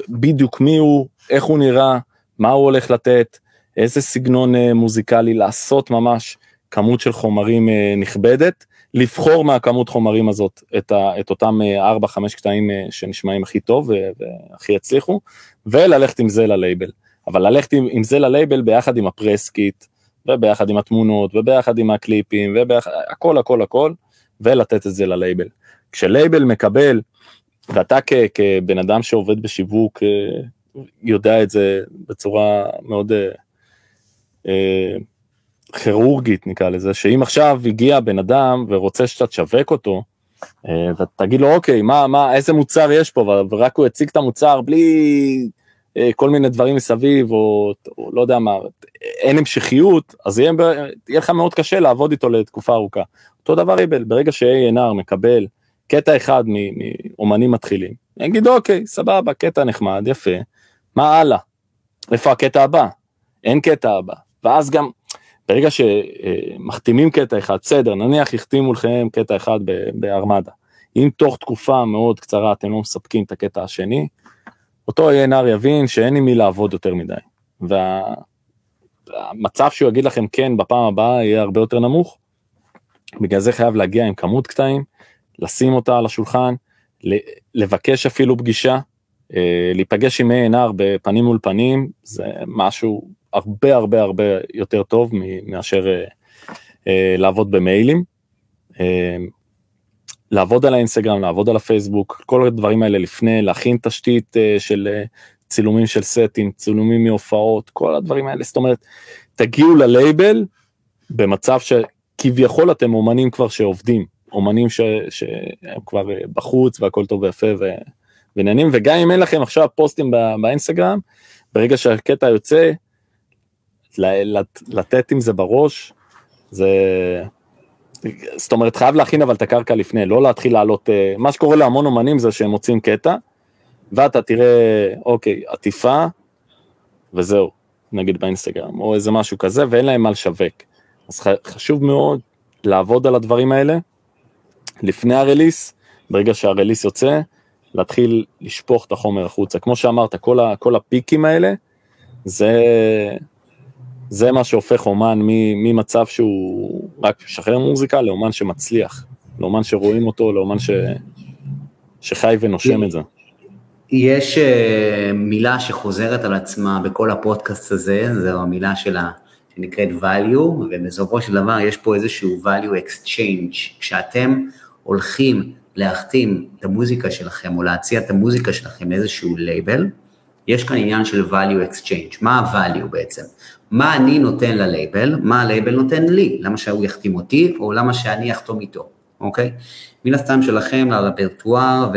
בדיוק מי הוא, איך הוא נראה, מה הוא הולך לתת, איזה סגנון מוזיקלי לעשות ממש כמות של חומרים נכבדת. לבחור מהכמות חומרים הזאת את, ה, את אותם 4-5 אה, קטעים אה, שנשמעים הכי טוב והכי יצליחו, וללכת עם זה ללייבל. אבל ללכת עם, עם זה ללייבל ביחד עם ה press kit, וביחד עם התמונות, וביחד עם הקליפים, וביחד, הכל הכל הכל, ולתת את זה ללייבל. כשלייבל מקבל, ואתה כ, כבן אדם שעובד בשיווק, אה, יודע את זה בצורה מאוד... אה, כירורגית נקרא לזה, שאם עכשיו הגיע בן אדם ורוצה שאתה תשווק אותו, אה, ותגיד לו אוקיי, מה, מה, איזה מוצר יש פה, ורק הוא יציג את המוצר בלי אה, כל מיני דברים מסביב, או, או לא יודע מה, אין המשכיות, אז יהיה, יהיה לך מאוד קשה לעבוד איתו לתקופה ארוכה. אותו דבר איבל, ברגע ש-A&R מקבל קטע אחד מאומנים מתחילים, יגיד אוקיי, סבבה, קטע נחמד, יפה, מה הלאה? איפה הקטע הבא? אין קטע הבא. ואז גם ברגע שמחתימים קטע אחד, בסדר, נניח החתימו לכם קטע אחד בארמדה. אם תוך תקופה מאוד קצרה אתם לא מספקים את הקטע השני, אותו ANR יבין שאין עם מי לעבוד יותר מדי. והמצב שהוא יגיד לכם כן בפעם הבאה יהיה הרבה יותר נמוך, בגלל זה חייב להגיע עם כמות קטעים, לשים אותה על השולחן, לבקש אפילו פגישה, אה, להיפגש עם A&R בפנים מול פנים, זה משהו הרבה הרבה הרבה יותר טוב מאשר אה, אה, לעבוד במיילים. לעבוד על האינסטגרם, לעבוד על הפייסבוק, כל הדברים האלה לפני, להכין תשתית של צילומים של סטים, צילומים מהופעות, כל הדברים האלה, זאת אומרת, תגיעו ללייבל במצב שכביכול אתם אומנים כבר שעובדים, אומנים ש, שהם כבר בחוץ והכל טוב ויפה ועניינים, וגם אם אין לכם עכשיו פוסטים באינסטגרם, ברגע שהקטע יוצא, לתת עם זה בראש, זה... זאת אומרת, חייב להכין אבל את הקרקע לפני, לא להתחיל לעלות, אה, מה שקורה להמון אומנים זה שהם מוצאים קטע, ואתה תראה, אוקיי, עטיפה, וזהו, נגיד באינסטגרם, או איזה משהו כזה, ואין להם מה לשווק. אז חשוב מאוד לעבוד על הדברים האלה, לפני הרליס, ברגע שהרליס יוצא, להתחיל לשפוך את החומר החוצה. כמו שאמרת, כל, ה, כל הפיקים האלה, זה, זה מה שהופך אומן ממצב שהוא רק משחרר מוזיקה לאומן שמצליח, לאומן שרואים אותו, לאומן ש, שחי ונושם את זה. יש uh, מילה שחוזרת על עצמה בכל הפודקאסט הזה, זו המילה שלה שנקראת value, ובסופו של דבר יש פה איזשהו value exchange. כשאתם הולכים להחתים את המוזיקה שלכם או להציע את המוזיקה שלכם לאיזשהו לייבל, יש כאן עניין של value exchange, מה ה-value בעצם? מה אני נותן ללייבל, מה הלייבל נותן לי, למה שהוא יחתים אותי או למה שאני אחתום איתו, אוקיי? מן הסתם להיכנס לרפרטואר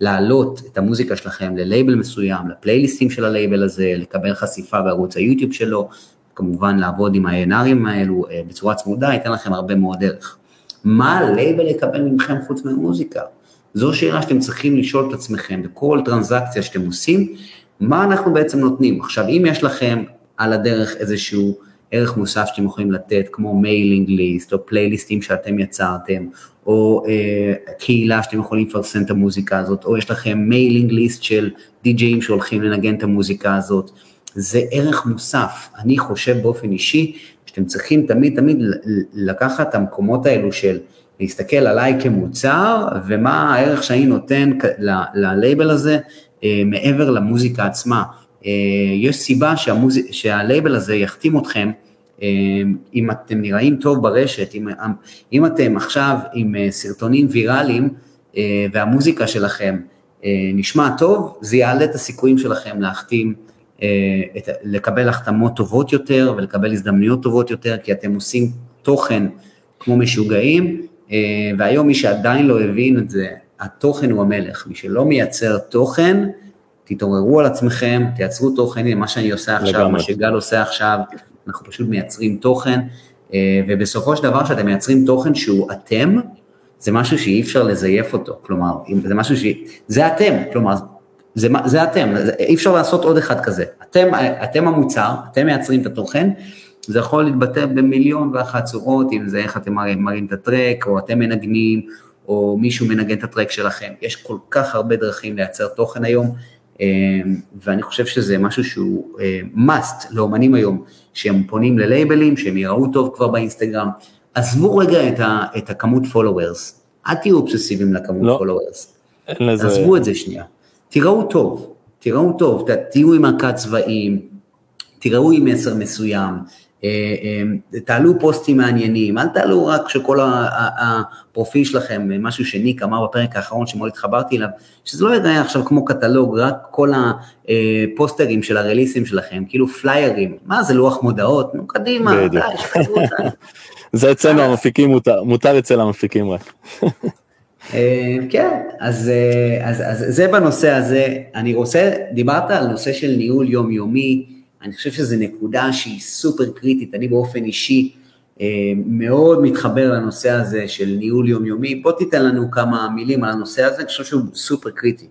ולהעלות את המוזיקה שלכם ללייבל מסוים, לפלייליסטים של הלייבל הזה, לקבל חשיפה בערוץ היוטיוב שלו, כמובן לעבוד עם ה-A&R ים האלו אה, בצורה צמודה, ייתן לכם הרבה מאוד ערך. מה הלייבל יקבל מכם חוץ מהמוזיקה? זו שאלה שאתם צריכים לשאול את עצמכם בכל טרנזקציה שאתם עושים, מה אנחנו בעצם נותנים? עכשיו, אם יש לכם על הדרך איזשהו ערך מוסף שאתם יכולים לתת, כמו mailing list, או פלייליסטים שאתם יצרתם, או אה, קהילה שאתם יכולים לפרסם את המוזיקה הזאת, או יש לכם mailing list של די-ג'אים שהולכים לנגן את המוזיקה הזאת, זה ערך מוסף. אני חושב באופן אישי שאתם צריכים תמיד תמיד לקחת את המקומות האלו של להסתכל עליי כמוצר, ומה הערך שאני נותן ללייבל הזה אה, מעבר למוזיקה עצמה. אה, יש סיבה שהמוז... שהלייבל הזה יחתים אתכם, אה, אם אתם נראים טוב ברשת, אם, אם אתם עכשיו עם סרטונים ויראליים והמוזיקה שלכם נשמע טוב, זה יעלה את הסיכויים שלכם להחתים אה, את, לקבל החתמות טובות יותר ולקבל הזדמנויות טובות יותר, כי אתם עושים תוכן כמו משוגעים, אה, והיום מי שעדיין לא הבין את זה, התוכן הוא המלך, מי שלא מייצר תוכן, תתעוררו על עצמכם, תייצרו תוכן, הנה מה שאני עושה עכשיו, לגמרי. מה שגל עושה עכשיו, אנחנו פשוט מייצרים תוכן, אה, ובסופו של דבר שאתם מייצרים תוכן שהוא אתם, זה משהו שאי אפשר לזייף אותו, כלומר, זה משהו ש... זה אתם, כלומר, זה, זה אתם, אי אפשר לעשות עוד אחד כזה. אתם, אתם המוצר, אתם מייצרים את התוכן, זה יכול להתבטא במיליון ואחת צורות, אם זה איך אתם מראים, מראים את הטרק, או אתם מנגנים, או מישהו מנגן את הטרק שלכם. יש כל כך הרבה דרכים לייצר תוכן היום, ואני חושב שזה משהו שהוא אה, must לאומנים היום, שהם פונים ללייבלים, שהם יראו טוב כבר באינסטגרם. עזבו רגע את, ה, את הכמות followers, אל תהיו אובססיביים לכמות לא, followers. לזה... עזבו את זה שנייה. תראו טוב, תראו טוב, תהיו עם ערכת צבעים, תראו עם מסר מסוים, תעלו פוסטים מעניינים, אל תעלו רק שכל הפרופיל שלכם, משהו שניק אמר בפרק האחרון שמאוד התחברתי אליו, שזה לא יראה עכשיו כמו קטלוג, רק כל הפוסטרים של הרליסים שלכם, כאילו פליירים, מה זה לוח מודעות, נו קדימה, די, שחררו אותנו. זה אצלנו המפיקים מותר, מותר אצל המפיקים רק. אה, כן, אז, אה, אז, אז זה בנושא הזה. אני רוצה, דיברת על נושא של ניהול יומיומי, אני חושב שזו נקודה שהיא סופר קריטית, אני באופן אישי אה, מאוד מתחבר לנושא הזה של ניהול יומיומי. בוא תיתן לנו כמה מילים על הנושא הזה, אני חושב שהוא סופר קריטי.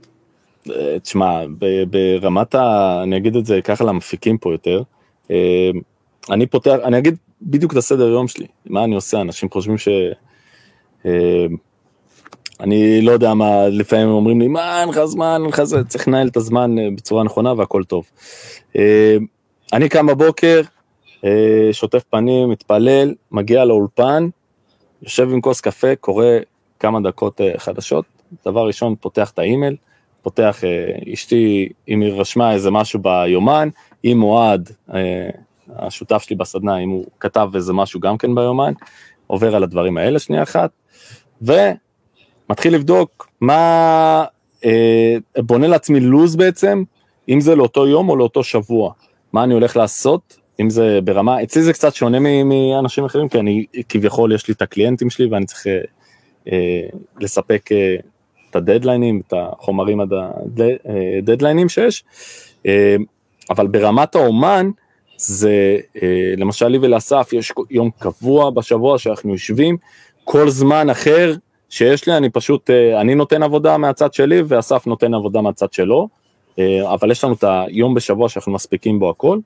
תשמע, ברמת ה... אני אגיד את זה ככה למפיקים פה יותר. אני פותח, אני אגיד בדיוק את הסדר יום שלי, מה אני עושה, אנשים חושבים ש... אני לא יודע מה, לפעמים אומרים לי, מה, אין לך זמן, אין לך זה, צריך לנהל את הזמן אה, בצורה נכונה והכל טוב. אני קם בבוקר, אה, שוטף פנים, מתפלל, מגיע לאולפן, יושב עם כוס קפה, קורא כמה דקות אה, חדשות, דבר ראשון פותח את האימייל, פותח, אה, אשתי, אם היא רשמה איזה משהו ביומן, אם אוהד, השותף שלי בסדנה, אם הוא כתב איזה משהו גם כן ביומן, עובר על הדברים האלה שנייה אחת, ומתחיל לבדוק מה, בונה לעצמי לוז בעצם, אם זה לאותו יום או לאותו שבוע, מה אני הולך לעשות, אם זה ברמה, אצלי זה קצת שונה מאנשים אחרים, כי אני כביכול יש לי את הקליינטים שלי ואני צריך אה, לספק אה, את הדדליינים, את החומרים עד הדדליינים שיש, אה, אבל ברמת האומן, זה למשל לי ולאסף יש יום קבוע בשבוע שאנחנו יושבים, כל זמן אחר שיש לי, אני פשוט, אני נותן עבודה מהצד שלי ואסף נותן עבודה מהצד שלו, אבל יש לנו את היום בשבוע שאנחנו מספיקים בו הכל,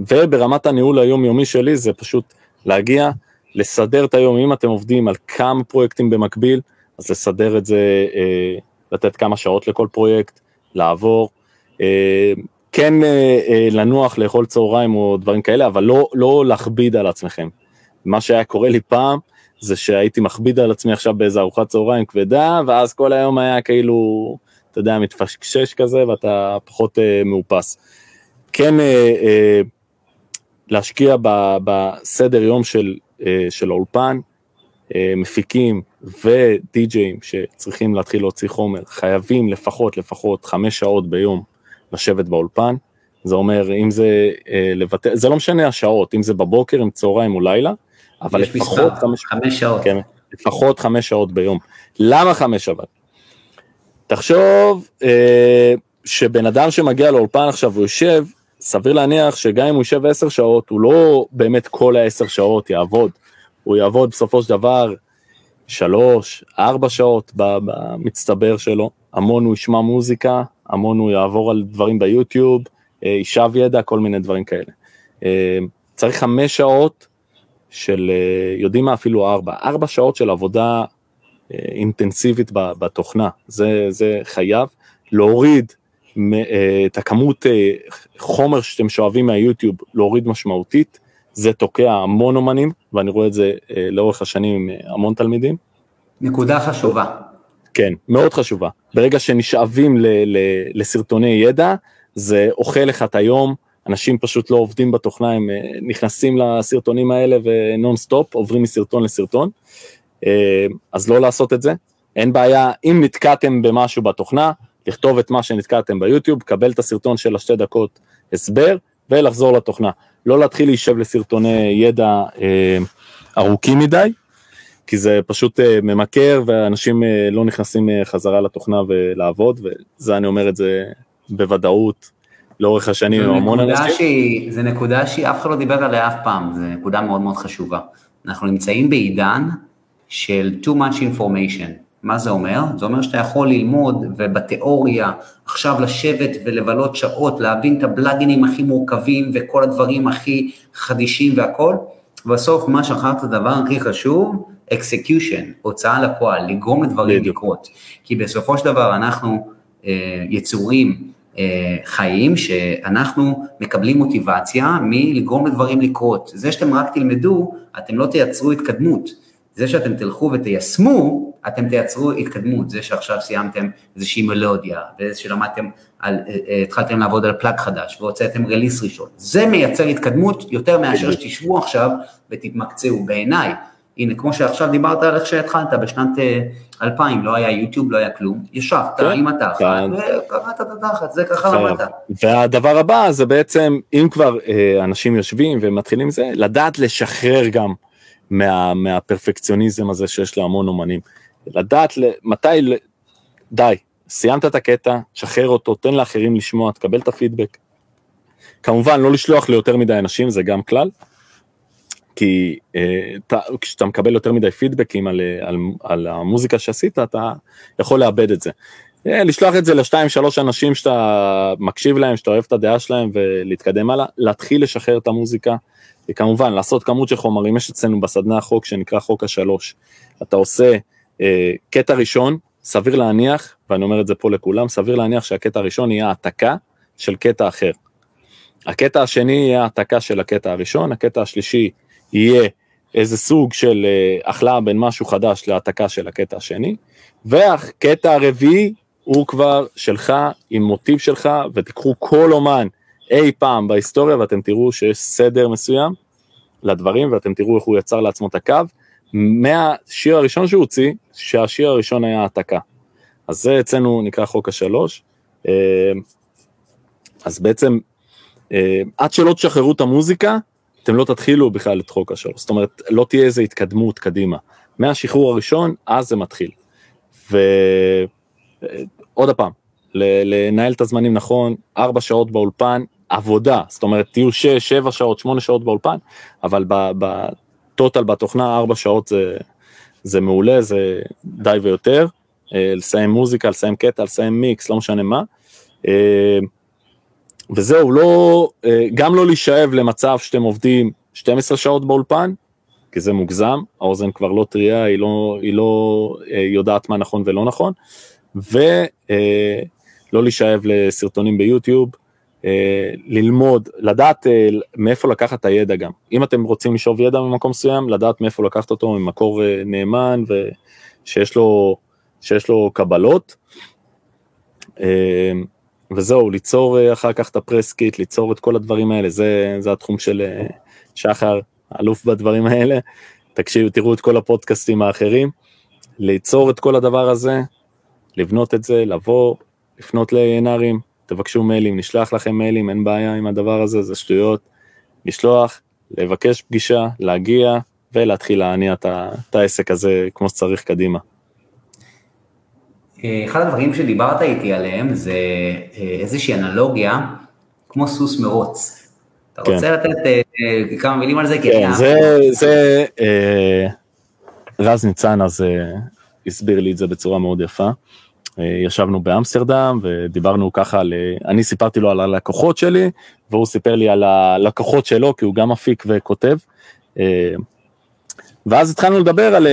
וברמת הניהול היומיומי שלי זה פשוט להגיע, לסדר את היום, אם אתם עובדים על כמה פרויקטים במקביל, אז לסדר את זה, אה, לתת כמה שעות לכל פרויקט, לעבור, אה, כן אה, אה, לנוח, לאכול צהריים או דברים כאלה, אבל לא, לא להכביד על עצמכם. מה שהיה קורה לי פעם, זה שהייתי מכביד על עצמי עכשיו באיזה ארוחת צהריים כבדה, ואז כל היום היה כאילו, אתה יודע, מתפשקשש כזה, ואתה פחות אה, מאופס. כן, אה, אה, להשקיע בסדר יום של אה, של האולפן, אה, מפיקים ודי-ג'אים שצריכים להתחיל להוציא חומר, חייבים לפחות, לפחות חמש שעות ביום לשבת באולפן. זה אומר, אם זה אה, לבטא, זה לא משנה השעות, אם זה בבוקר, אם צהריים או לילה, אבל לפחות חמש, חמש שעות. כן, לפחות חמש שעות ביום. למה חמש שעות? תחשוב אה, שבן אדם שמגיע לאולפן עכשיו, הוא יושב, סביר להניח שגם אם הוא יישב עשר שעות, הוא לא באמת כל העשר שעות יעבוד, הוא יעבוד בסופו של דבר שלוש, ארבע שעות במצטבר שלו, המון הוא ישמע מוזיקה, המון הוא יעבור על דברים ביוטיוב, אה, יישב ידע, כל מיני דברים כאלה. אה, צריך חמש שעות של, אה, יודעים מה, אפילו ארבע, ארבע שעות של עבודה אינטנסיבית בתוכנה, זה, זה חייב. להוריד אה, את הכמות אה, חומר שאתם שואבים מהיוטיוב להוריד משמעותית, זה תוקע המון אומנים, ואני רואה את זה אה, לאורך השנים עם המון תלמידים. נקודה חשובה. כן, מאוד חשובה. ברגע שנשאבים ל- ל- לסרטוני ידע, זה אוכל לך את היום, אנשים פשוט לא עובדים בתוכנה, הם נכנסים לסרטונים האלה ונון סטופ, עוברים מסרטון לסרטון, אז לא לעשות את זה. אין בעיה, אם נתקעתם במשהו בתוכנה, לכתוב את מה שנתקעתם ביוטיוב, קבל את הסרטון של השתי דקות הסבר, ולחזור לתוכנה. לא להתחיל להישב לסרטוני ידע אה, ארוכים מדי, כי זה פשוט אה, ממכר ואנשים אה, לא נכנסים אה, חזרה לתוכנה ולעבוד, וזה אני אומר את זה בוודאות לאורך השנים עם המון אנשים. זה נקודה שאף אחד לא דיבר עליה אף פעם, זו נקודה מאוד מאוד חשובה. אנחנו נמצאים בעידן של too much information. מה זה אומר? זה אומר שאתה יכול ללמוד ובתיאוריה עכשיו לשבת ולבלות שעות, להבין את הבלאגינים הכי מורכבים וכל הדברים הכי חדישים והכל, בסוף מה שכחת הדבר הכי חשוב, execution, הוצאה לפועל, לגרום לדברים. לקרות. כי בסופו של דבר אנחנו אה, יצורים אה, חיים שאנחנו מקבלים מוטיבציה מלגרום לדברים לקרות. זה שאתם רק תלמדו, אתם לא תייצרו התקדמות. זה שאתם תלכו ותיישמו, אתם תייצרו התקדמות, זה שעכשיו סיימתם איזושהי מלודיה, וזה שלמדתם, על, אה, אה, התחלתם לעבוד על פלאג חדש, והוצאתם רליס ראשון, זה מייצר התקדמות יותר מאשר שתשבו עכשיו ותתמקצעו בעיניי. הנה, כמו שעכשיו דיברת על איך שהתחלת, בשנת 2000 אה, לא היה יוטיוב, לא היה כלום, ישבת כן, עם התחת כן. וקראת את התחת, זה ככה למדת. והדבר הבא זה בעצם, אם כבר אנשים יושבים ומתחילים זה, לדעת לשחרר גם מה, מהפרפקציוניזם הזה שיש להמון אומנים. לדעת מתי, די, סיימת את הקטע, שחרר אותו, תן לאחרים לשמוע, תקבל את הפידבק. כמובן, לא לשלוח ליותר מדי אנשים, זה גם כלל, כי אה, אתה, כשאתה מקבל יותר מדי פידבקים על, על, על המוזיקה שעשית, אתה יכול לאבד את זה. אה, לשלוח את זה לשתיים שלוש אנשים שאתה מקשיב להם, שאתה אוהב את הדעה שלהם ולהתקדם הלאה, להתחיל לשחרר את המוזיקה, וכמובן לעשות כמות של חומרים, יש אצלנו בסדנה חוק שנקרא חוק השלוש, אתה עושה אה, קטע ראשון, סביר להניח, ואני אומר את זה פה לכולם, סביר להניח שהקטע הראשון יהיה העתקה של קטע אחר. הקטע השני יהיה העתקה של הקטע הראשון, הקטע השלישי יהיה איזה סוג של החלאה בין משהו חדש להעתקה של הקטע השני, והקטע הרביעי הוא כבר שלך, עם מוטיב שלך, ותיקחו כל אומן אי פעם בהיסטוריה, ואתם תראו שיש סדר מסוים לדברים, ואתם תראו איך הוא יצר לעצמו את הקו, מהשיר הראשון שהוא הוציא, שהשיר הראשון היה העתקה. אז זה אצלנו נקרא חוק השלוש. אה, אז בעצם, אה, עד שלא תשחררו את המוזיקה, אתם לא תתחילו בכלל את חוק השלוש. זאת אומרת, לא תהיה איזו התקדמות קדימה. מהשחרור הראשון, אז זה מתחיל. ועוד פעם, לנהל את הזמנים נכון, ארבע שעות באולפן, עבודה, זאת אומרת, תהיו שש, שבע שעות, שמונה שעות באולפן, אבל בטוטל בתוכנה ארבע שעות זה, זה מעולה, זה די ויותר. אה, לסיים מוזיקה, לסיים קטע, לסיים מיקס, לא משנה מה. אה, וזהו, לא, אה, גם לא להישאב למצב שאתם עובדים 12 שעות באולפן, כי זה מוגזם, האוזן כבר לא טריה, היא לא, היא לא יודעת מה נכון ולא נכון, ולא להישאב לסרטונים ביוטיוב, ללמוד, לדעת מאיפה לקחת את הידע גם. אם אתם רוצים לשאוב ידע ממקום מסוים, לדעת מאיפה לקחת אותו ממקור נאמן ושיש לו שיש לו קבלות. וזהו, ליצור אה, אחר כך את הפרסקיט, ליצור את כל הדברים האלה, זה, זה התחום של אה, שחר, אלוף בדברים האלה. תקשיבו, תראו את כל הפודקאסטים האחרים. ליצור את כל הדבר הזה, לבנות את זה, לבוא, לפנות לינארים, תבקשו מיילים, נשלח לכם מיילים, אין בעיה עם הדבר הזה, זה שטויות. לשלוח, לבקש פגישה, להגיע ולהתחיל להניע את העסק הזה כמו שצריך קדימה. אחד הדברים שדיברת איתי עליהם זה אה, איזושהי אנלוגיה, כמו סוס מרוץ. אתה כן. רוצה לתת אה, אה, כמה מילים על זה? כן, זה, זה רז ניצן אז הסביר לי את זה בצורה מאוד יפה. ישבנו באמסטרדם ודיברנו ככה על, אני סיפרתי לו על הלקוחות שלי והוא סיפר לי על הלקוחות שלו כי הוא גם מפיק וכותב. ואז התחלנו לדבר על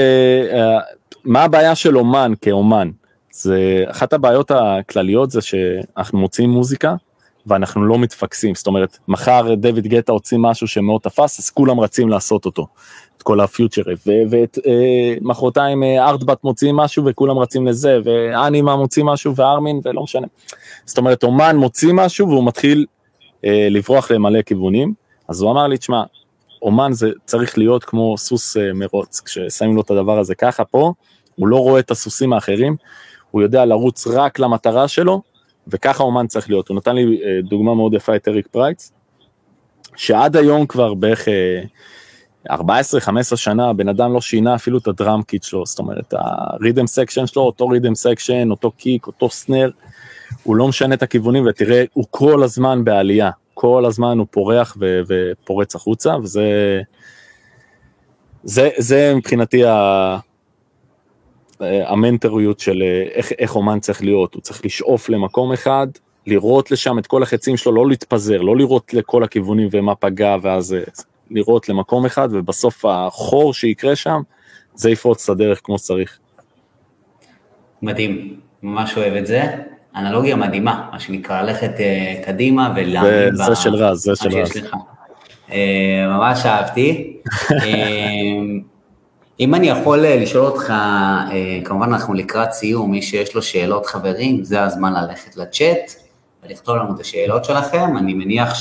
מה הבעיה של אומן כאומן. זה אחת הבעיות הכלליות זה שאנחנו מוציאים מוזיקה ואנחנו לא מתפקסים, זאת אומרת, מחר דויד גטה הוציא משהו שמאוד תפס, אז כולם רצים לעשות אותו, את כל הפיוטשרים, ומחרתיים אה, ארטבאט מוציאים משהו וכולם רצים לזה, ואנימה מוציא משהו וארמין ולא משנה. זאת אומרת, אומן מוציא משהו והוא מתחיל אה, לברוח למלא כיוונים, אז הוא אמר לי, תשמע, אומן זה צריך להיות כמו סוס אה, מרוץ, כששמים לו את הדבר הזה ככה פה, הוא לא רואה את הסוסים האחרים, הוא יודע לרוץ רק למטרה שלו, וככה אומן צריך להיות. הוא נתן לי אה, דוגמה מאוד יפה את Eric Prydz, שעד היום כבר בערך 14-15 אה, שנה, הבן אדם לא שינה אפילו את ה drum kit שלו, זאת אומרת, ה rhythm section שלו, אותו rhythm section, אותו kick, אותו snare, הוא לא משנה את הכיוונים, ותראה, הוא כל הזמן בעלייה, כל הזמן הוא פורח ו- ופורץ החוצה, וזה זה, זה מבחינתי ה... המנטריות של איך, איך אומן צריך להיות, הוא צריך לשאוף למקום אחד, לראות לשם את כל החצים שלו, לא להתפזר, לא לראות לכל הכיוונים ומה פגע, ואז אה, לראות למקום אחד, ובסוף החור שיקרה שם, זה יפרוץ את הדרך כמו שצריך. מדהים, ממש אוהב את זה. אנלוגיה מדהימה, מה שנקרא, ללכת uh, קדימה ולהאמין ב... זה של רז, זה של רז. Uh, ממש אהבתי. אם אני יכול לשאול אותך, אה, כמובן אנחנו לקראת סיום, מי שיש לו שאלות חברים, זה הזמן ללכת לצ'אט ולכתוב לנו את השאלות שלכם, אני מניח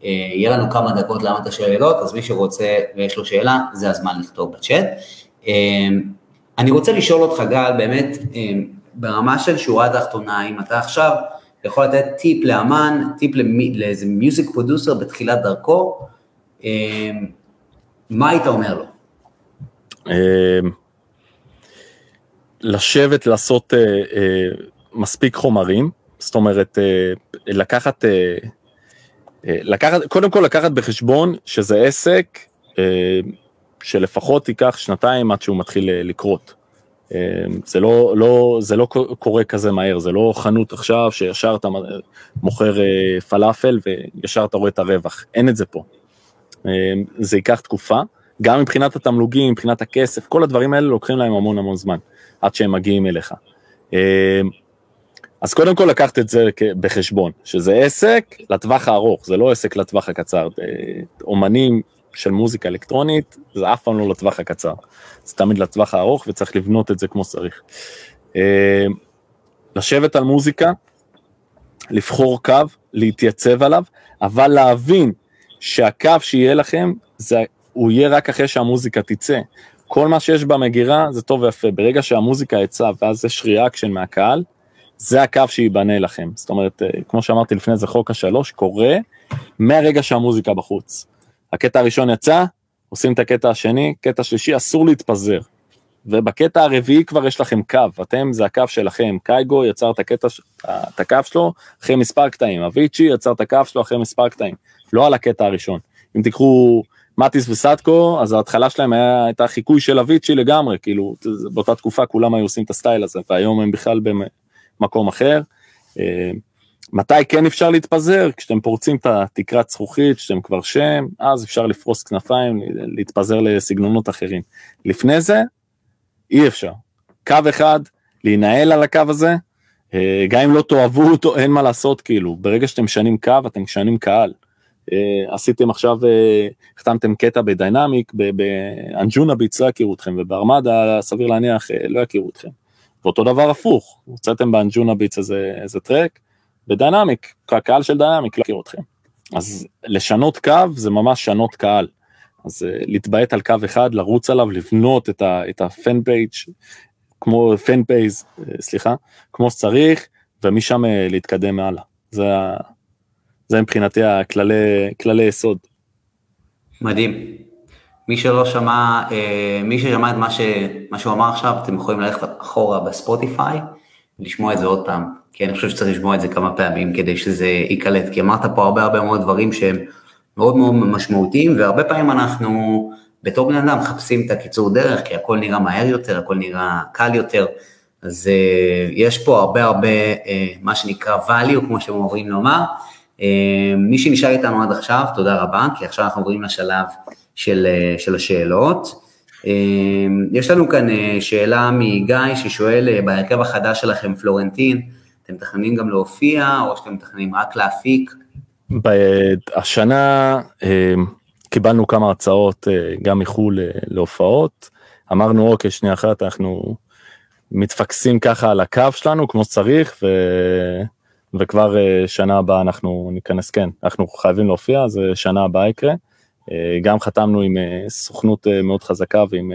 שיהיה לנו כמה דקות לענות את השאלות, אז מי שרוצה ויש לו שאלה, זה הזמן לכתוב בצ'אט. אה, אני רוצה לשאול אותך גל, באמת, ברמה של שורה תחתונה, אם אתה עכשיו יכול לתת טיפ לאמן, טיפ לאיזה מיוזיק פרודוסר בתחילת דרכו, מה היית אומר לו? לשבת לעשות אה, אה, מספיק חומרים, זאת אומרת, אה, לקחת, לקחת, קודם כל לקחת בחשבון שזה עסק שלפחות ייקח שנתיים עד שהוא מתחיל לקרות. זה לא, לא, זה לא קורה כזה מהר, זה לא חנות עכשיו שישר אתה מוכר פלאפל וישר אתה רואה את הרווח, אין את זה פה. זה ייקח תקופה. גם מבחינת התמלוגים, מבחינת הכסף, כל הדברים האלה לוקחים להם המון המון זמן, עד שהם מגיעים אליך. אז קודם כל לקחת את זה בחשבון, שזה עסק לטווח הארוך, זה לא עסק לטווח הקצר. אה, אומנים של מוזיקה אלקטרונית, זה אף פעם לא לטווח הקצר. זה תמיד לטווח הארוך וצריך לבנות את זה כמו שצריך. אה, לשבת על מוזיקה, לבחור קו, להתייצב עליו, אבל להבין שהקו שיהיה לכם, זה, הוא יהיה רק אחרי שהמוזיקה תצא. כל מה שיש במגירה זה טוב ויפה, ברגע שהמוזיקה יצאה ואז יש ריאקשן מהקהל, זה הקו שייבנה לכם. זאת אומרת, אה, כמו שאמרתי לפני זה, חוק השלוש קורה מהרגע שהמוזיקה בחוץ. הקטע הראשון יצא, עושים את הקטע השני, קטע שלישי, אסור להתפזר. ובקטע הרביעי כבר יש לכם קו, אתם זה הקו שלכם, קייגו יצר את הקטע, את הקו שלו אחרי מספר קטעים, אביצ'י יצר את הקו שלו אחרי מספר קטעים, לא על הקטע הראשון. אם תיקחו מטיס וסטקו, אז ההתחלה שלהם היה, הייתה חיקוי של אביצ'י לגמרי, כאילו באותה תקופה כולם היו עושים את הסטייל הזה, והיום הם בכלל במקום אחר. אה, מתי כן אפשר להתפזר? כשאתם פורצים את התקרת זכוכית, כשאתם כבר שם, אז אפשר לפרוס כנפיים, להתפזר לסגנונות אחרים. לפני זה, אי אפשר. קו אחד, להינעל על הקו הזה, אה, גם אם לא תאהבו אותו, אין מה לעשות, כאילו, ברגע שאתם משנים קו, אתם משנים קהל. אה, עשיתם עכשיו, החתמתם קטע בדיינמיק, באנג'ונה ביץ לא יכירו אתכם, ובארמדה סביר להניח לא יכירו אתכם. ואותו דבר הפוך, הוצאתם ב Anjunabeats איזה, איזה טרק, ב Diynamic, הקהל של Diynamic לא יכיר אתכם. אז לשנות קו זה ממש לשנות קהל. אז אה, להתביית על קו אחד, לרוץ עליו, לבנות את ה fan page כמו fan base, סליחה, כמו שצריך, ומשם אה, להתקדם מעלה. זה, זה מבחינתי הכללי יסוד. מדהים. מי שלא שמע, אה, מי ששמע את מה, ש, מה שהוא אמר עכשיו, אתם יכולים ללכת אחורה בספוטיפיי ולשמוע את זה עוד פעם, כי אני חושב שצריך לשמוע את זה כמה פעמים כדי שזה ייקלט, כי אמרת פה הרבה הרבה מאוד דברים שהם מאוד מאוד משמעותיים, והרבה פעמים אנחנו בתור בני אדם מחפשים את הקיצור דרך, כי הכל נראה מהר יותר, הכל נראה קל יותר, אז uh, יש פה הרבה הרבה uh, מה שנקרא value, כמו שהם עוברים לומר. מי שנשאר איתנו עד עכשיו, תודה רבה, כי עכשיו אנחנו עוברים לשלב של, uh, של השאלות. Uh, יש לנו כאן uh, שאלה מגיא ששואל, uh, בהרכב החדש שלכם, פלורנטין, אתם מתכננים גם להופיע, או שאתם מתכננים רק להפיק? השנה אה, קיבלנו כמה הצעות אה, גם מחו"ל אה, להופעות, אמרנו אוקיי שנייה אחת אנחנו מתפקסים ככה על הקו שלנו כמו שצריך ו... וכבר שנה הבאה אנחנו ניכנס כן אנחנו חייבים להופיע זה שנה הבאה יקרה גם חתמנו עם סוכנות מאוד חזקה ועם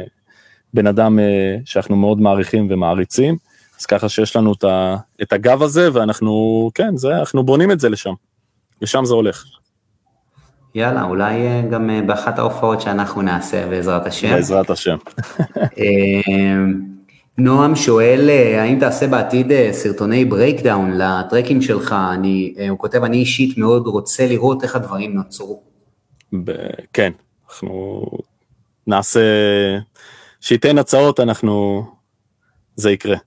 בן אדם שאנחנו מאוד מעריכים ומעריצים אז ככה שיש לנו את הגב הזה ואנחנו כן זה אנחנו בונים את זה לשם. לשם זה הולך. יאללה, אולי אה, גם אה, באחת ההופעות שאנחנו נעשה, בעזרת השם. בעזרת השם. אה, נועם שואל, האם תעשה בעתיד סרטוני breakdown לטרקים שלך? אני, הוא כותב, אני אישית מאוד רוצה לראות איך הדברים נוצרו. ב- כן, אנחנו נעשה, שייתן הצעות, אנחנו, זה יקרה.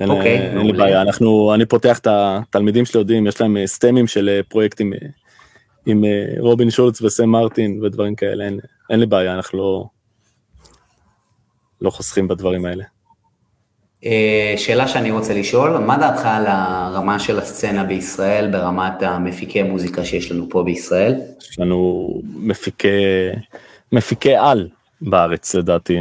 אין, אוקיי, אין לי בעיה, אנחנו, אני פותח את התלמידים שלי יודעים, יש להם stem ים של פרויקטים עם רובין שולץ וסם מרטין ודברים כאלה, אין, אין לי בעיה, אנחנו לא, לא חוסכים בדברים האלה. שאלה שאני רוצה לשאול, מה דעתך על הרמה של הסצנה בישראל ברמת המפיקי מוזיקה שיש לנו פה בישראל? יש לנו מפיקי, מפיקי על, בארץ לדעתי,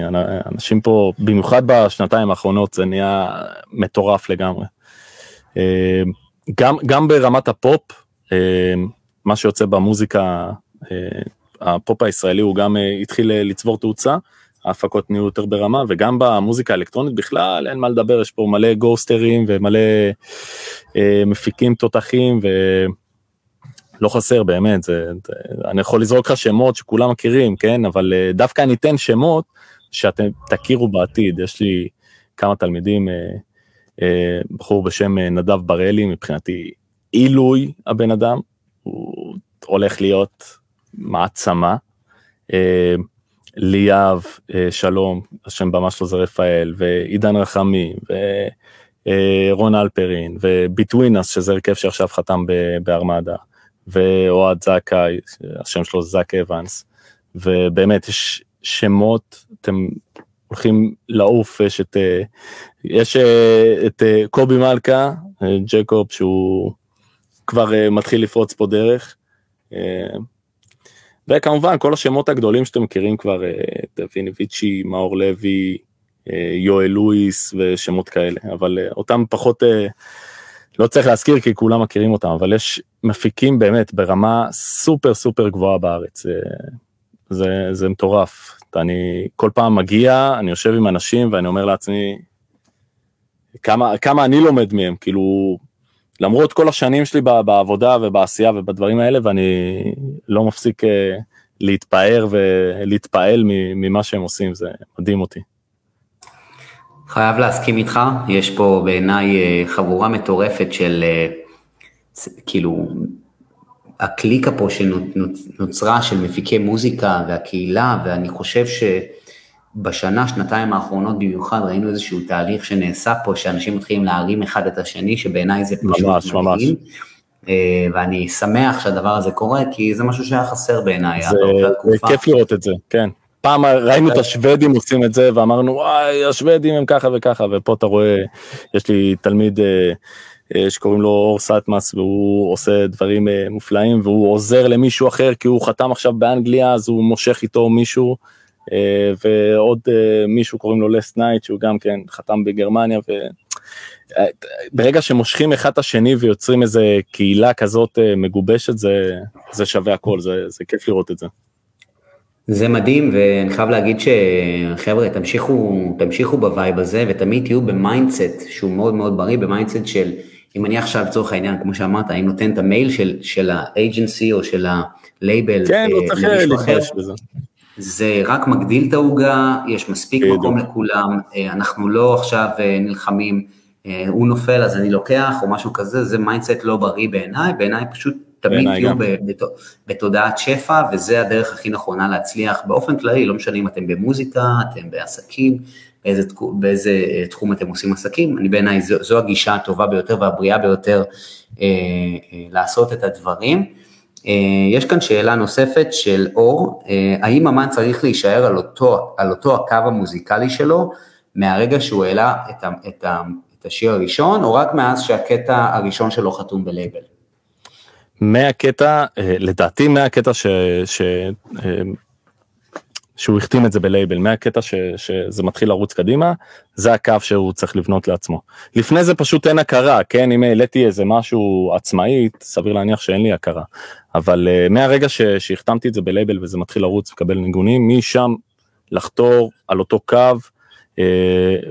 אנשים פה, במיוחד בשנתיים האחרונות זה נהיה מטורף לגמרי. אה, גם, גם ברמת הפופ, אה, מה שיוצא במוזיקה, אה, הפופ הישראלי הוא גם התחיל לצבור תאוצה, ההפקות נהיו יותר ברמה, וגם במוזיקה האלקטרונית בכלל אין מה לדבר, יש פה מלא גוסטרים ומלא מפיקים תותחים, ו... לא חסר באמת, זה, זה, אני יכול לזרוק לך שמות שכולם מכירים, כן, אבל uh, דווקא אני אתן שמות שאתם תכירו בעתיד, יש לי כמה תלמידים, uh, uh, בחור בשם uh, נדב בראלי, מבחינתי עילוי הבן אדם, הוא הולך להיות מעצמה. Uh, ליאב uh, שלום, השם במה שלו זה רפאל, ועידן רחמי, ורון אלפרין, וביטווינס, שזה הרכב שעכשיו חתם בארמדה. ואוהד זכאי, השם שלו זאק אבנס, ובאמת יש שמות, אתם הולכים לעוף, יש את, אה, יש אה, את אה, קובי מלכה, ג'קוב, שהוא כבר מתחיל לפרוץ פה דרך. וכמובן כל השמות הגדולים שאתם מכירים כבר, דוויני ויצ'י, מאור לוי, יואל לואיס ושמות כאלה, אבל אותם פחות, לא צריך להזכיר כי כולם מכירים אותם, אבל יש מפיקים באמת ברמה סופר סופר גבוהה בארץ, זה, זה מטורף. אני כל פעם מגיע, אני יושב עם אנשים ואני אומר לעצמי, כמה, כמה אני לומד מהם, כאילו, למרות כל השנים שלי בעבודה ובעשייה ובדברים האלה, ואני לא מפסיק אה, להתפאר ולהתפעל ממה שהם עושים, זה מדהים אותי. חייב להסכים איתך, יש פה בעיניי אה, חבורה מטורפת של אה, כאילו הקליקה פה שנוצרה של מפיקי מוזיקה והקהילה, ואני חושב שבשנה, שנתיים האחרונות במיוחד ראינו איזשהו תהליך שנעשה פה, שאנשים מתחילים להרים אחד את השני, שבעיניי זה פשוט ממש, ממש. אה, ואני שמח שהדבר הזה קורה, כי זה משהו שהיה חסר בעיניי. זה, זה כיף לראות את זה, כן. פעם ראינו את השוודים עושים את זה ואמרנו וואי השוודים הם ככה וככה ופה אתה רואה יש לי תלמיד אה, אה, שקוראים לו אור סטמאס והוא עושה דברים אה, מופלאים והוא עוזר למישהו אחר כי הוא חתם עכשיו באנגליה אז הוא מושך איתו מישהו אה, ועוד מישהו קוראים לו Last Night שהוא גם כן חתם בגרמניה וברגע שמושכים אחד את השני ויוצרים איזה קהילה כזאת מגובשת זה זה שווה הכל זה, זה כיף לראות את זה. זה מדהים ואני חייב להגיד שחבר'ה תמשיכו תמשיכו בווייב הזה ותמיד תהיו ב mindset שהוא מאוד מאוד בריא ב mindset של אם אני עכשיו לצורך העניין, כמו שאמרת, אני נותן את המייל של, של ה agency או של הלייבל כן, לא צריך להתבייש בזה. זה רק מגדיל את העוגה, יש מספיק. מקום לכולם, אה, אנחנו לא עכשיו אה, נלחמים, אה, הוא נופל אז אני לוקח או משהו כזה, זה mindset לא בריא בעיניי, בעיניי פשוט תמיד תהיו בתודעת שפע, וזה הדרך הכי נכונה להצליח באופן כללי, לא משנה אם אתם במוזיקה, אתם בעסקים, באיזה, באיזה אה, תחום אתם עושים עסקים, אני בעיניי זו, זו הגישה הטובה ביותר והבריאה ביותר אה, אה, לעשות את הדברים. אה, יש כאן שאלה נוספת של אור, אה, האם אמן צריך להישאר על אותו, על אותו הקו המוזיקלי שלו מהרגע שהוא העלה את, ה, את, ה, את השיר הראשון, או רק מאז שהקטע הראשון שלו חתום בלייבל? מהקטע, אה, לדעתי מהקטע ש... ש שהוא החתים את זה בלייבל מהקטע ש, שזה מתחיל לרוץ קדימה זה הקו שהוא צריך לבנות לעצמו. לפני זה פשוט אין הכרה כן אם העליתי איזה משהו עצמאית סביר להניח שאין לי הכרה אבל uh, מהרגע שהחתמתי את זה בלייבל וזה מתחיל לרוץ וקבל ניגונים משם לחתור על אותו קו uh,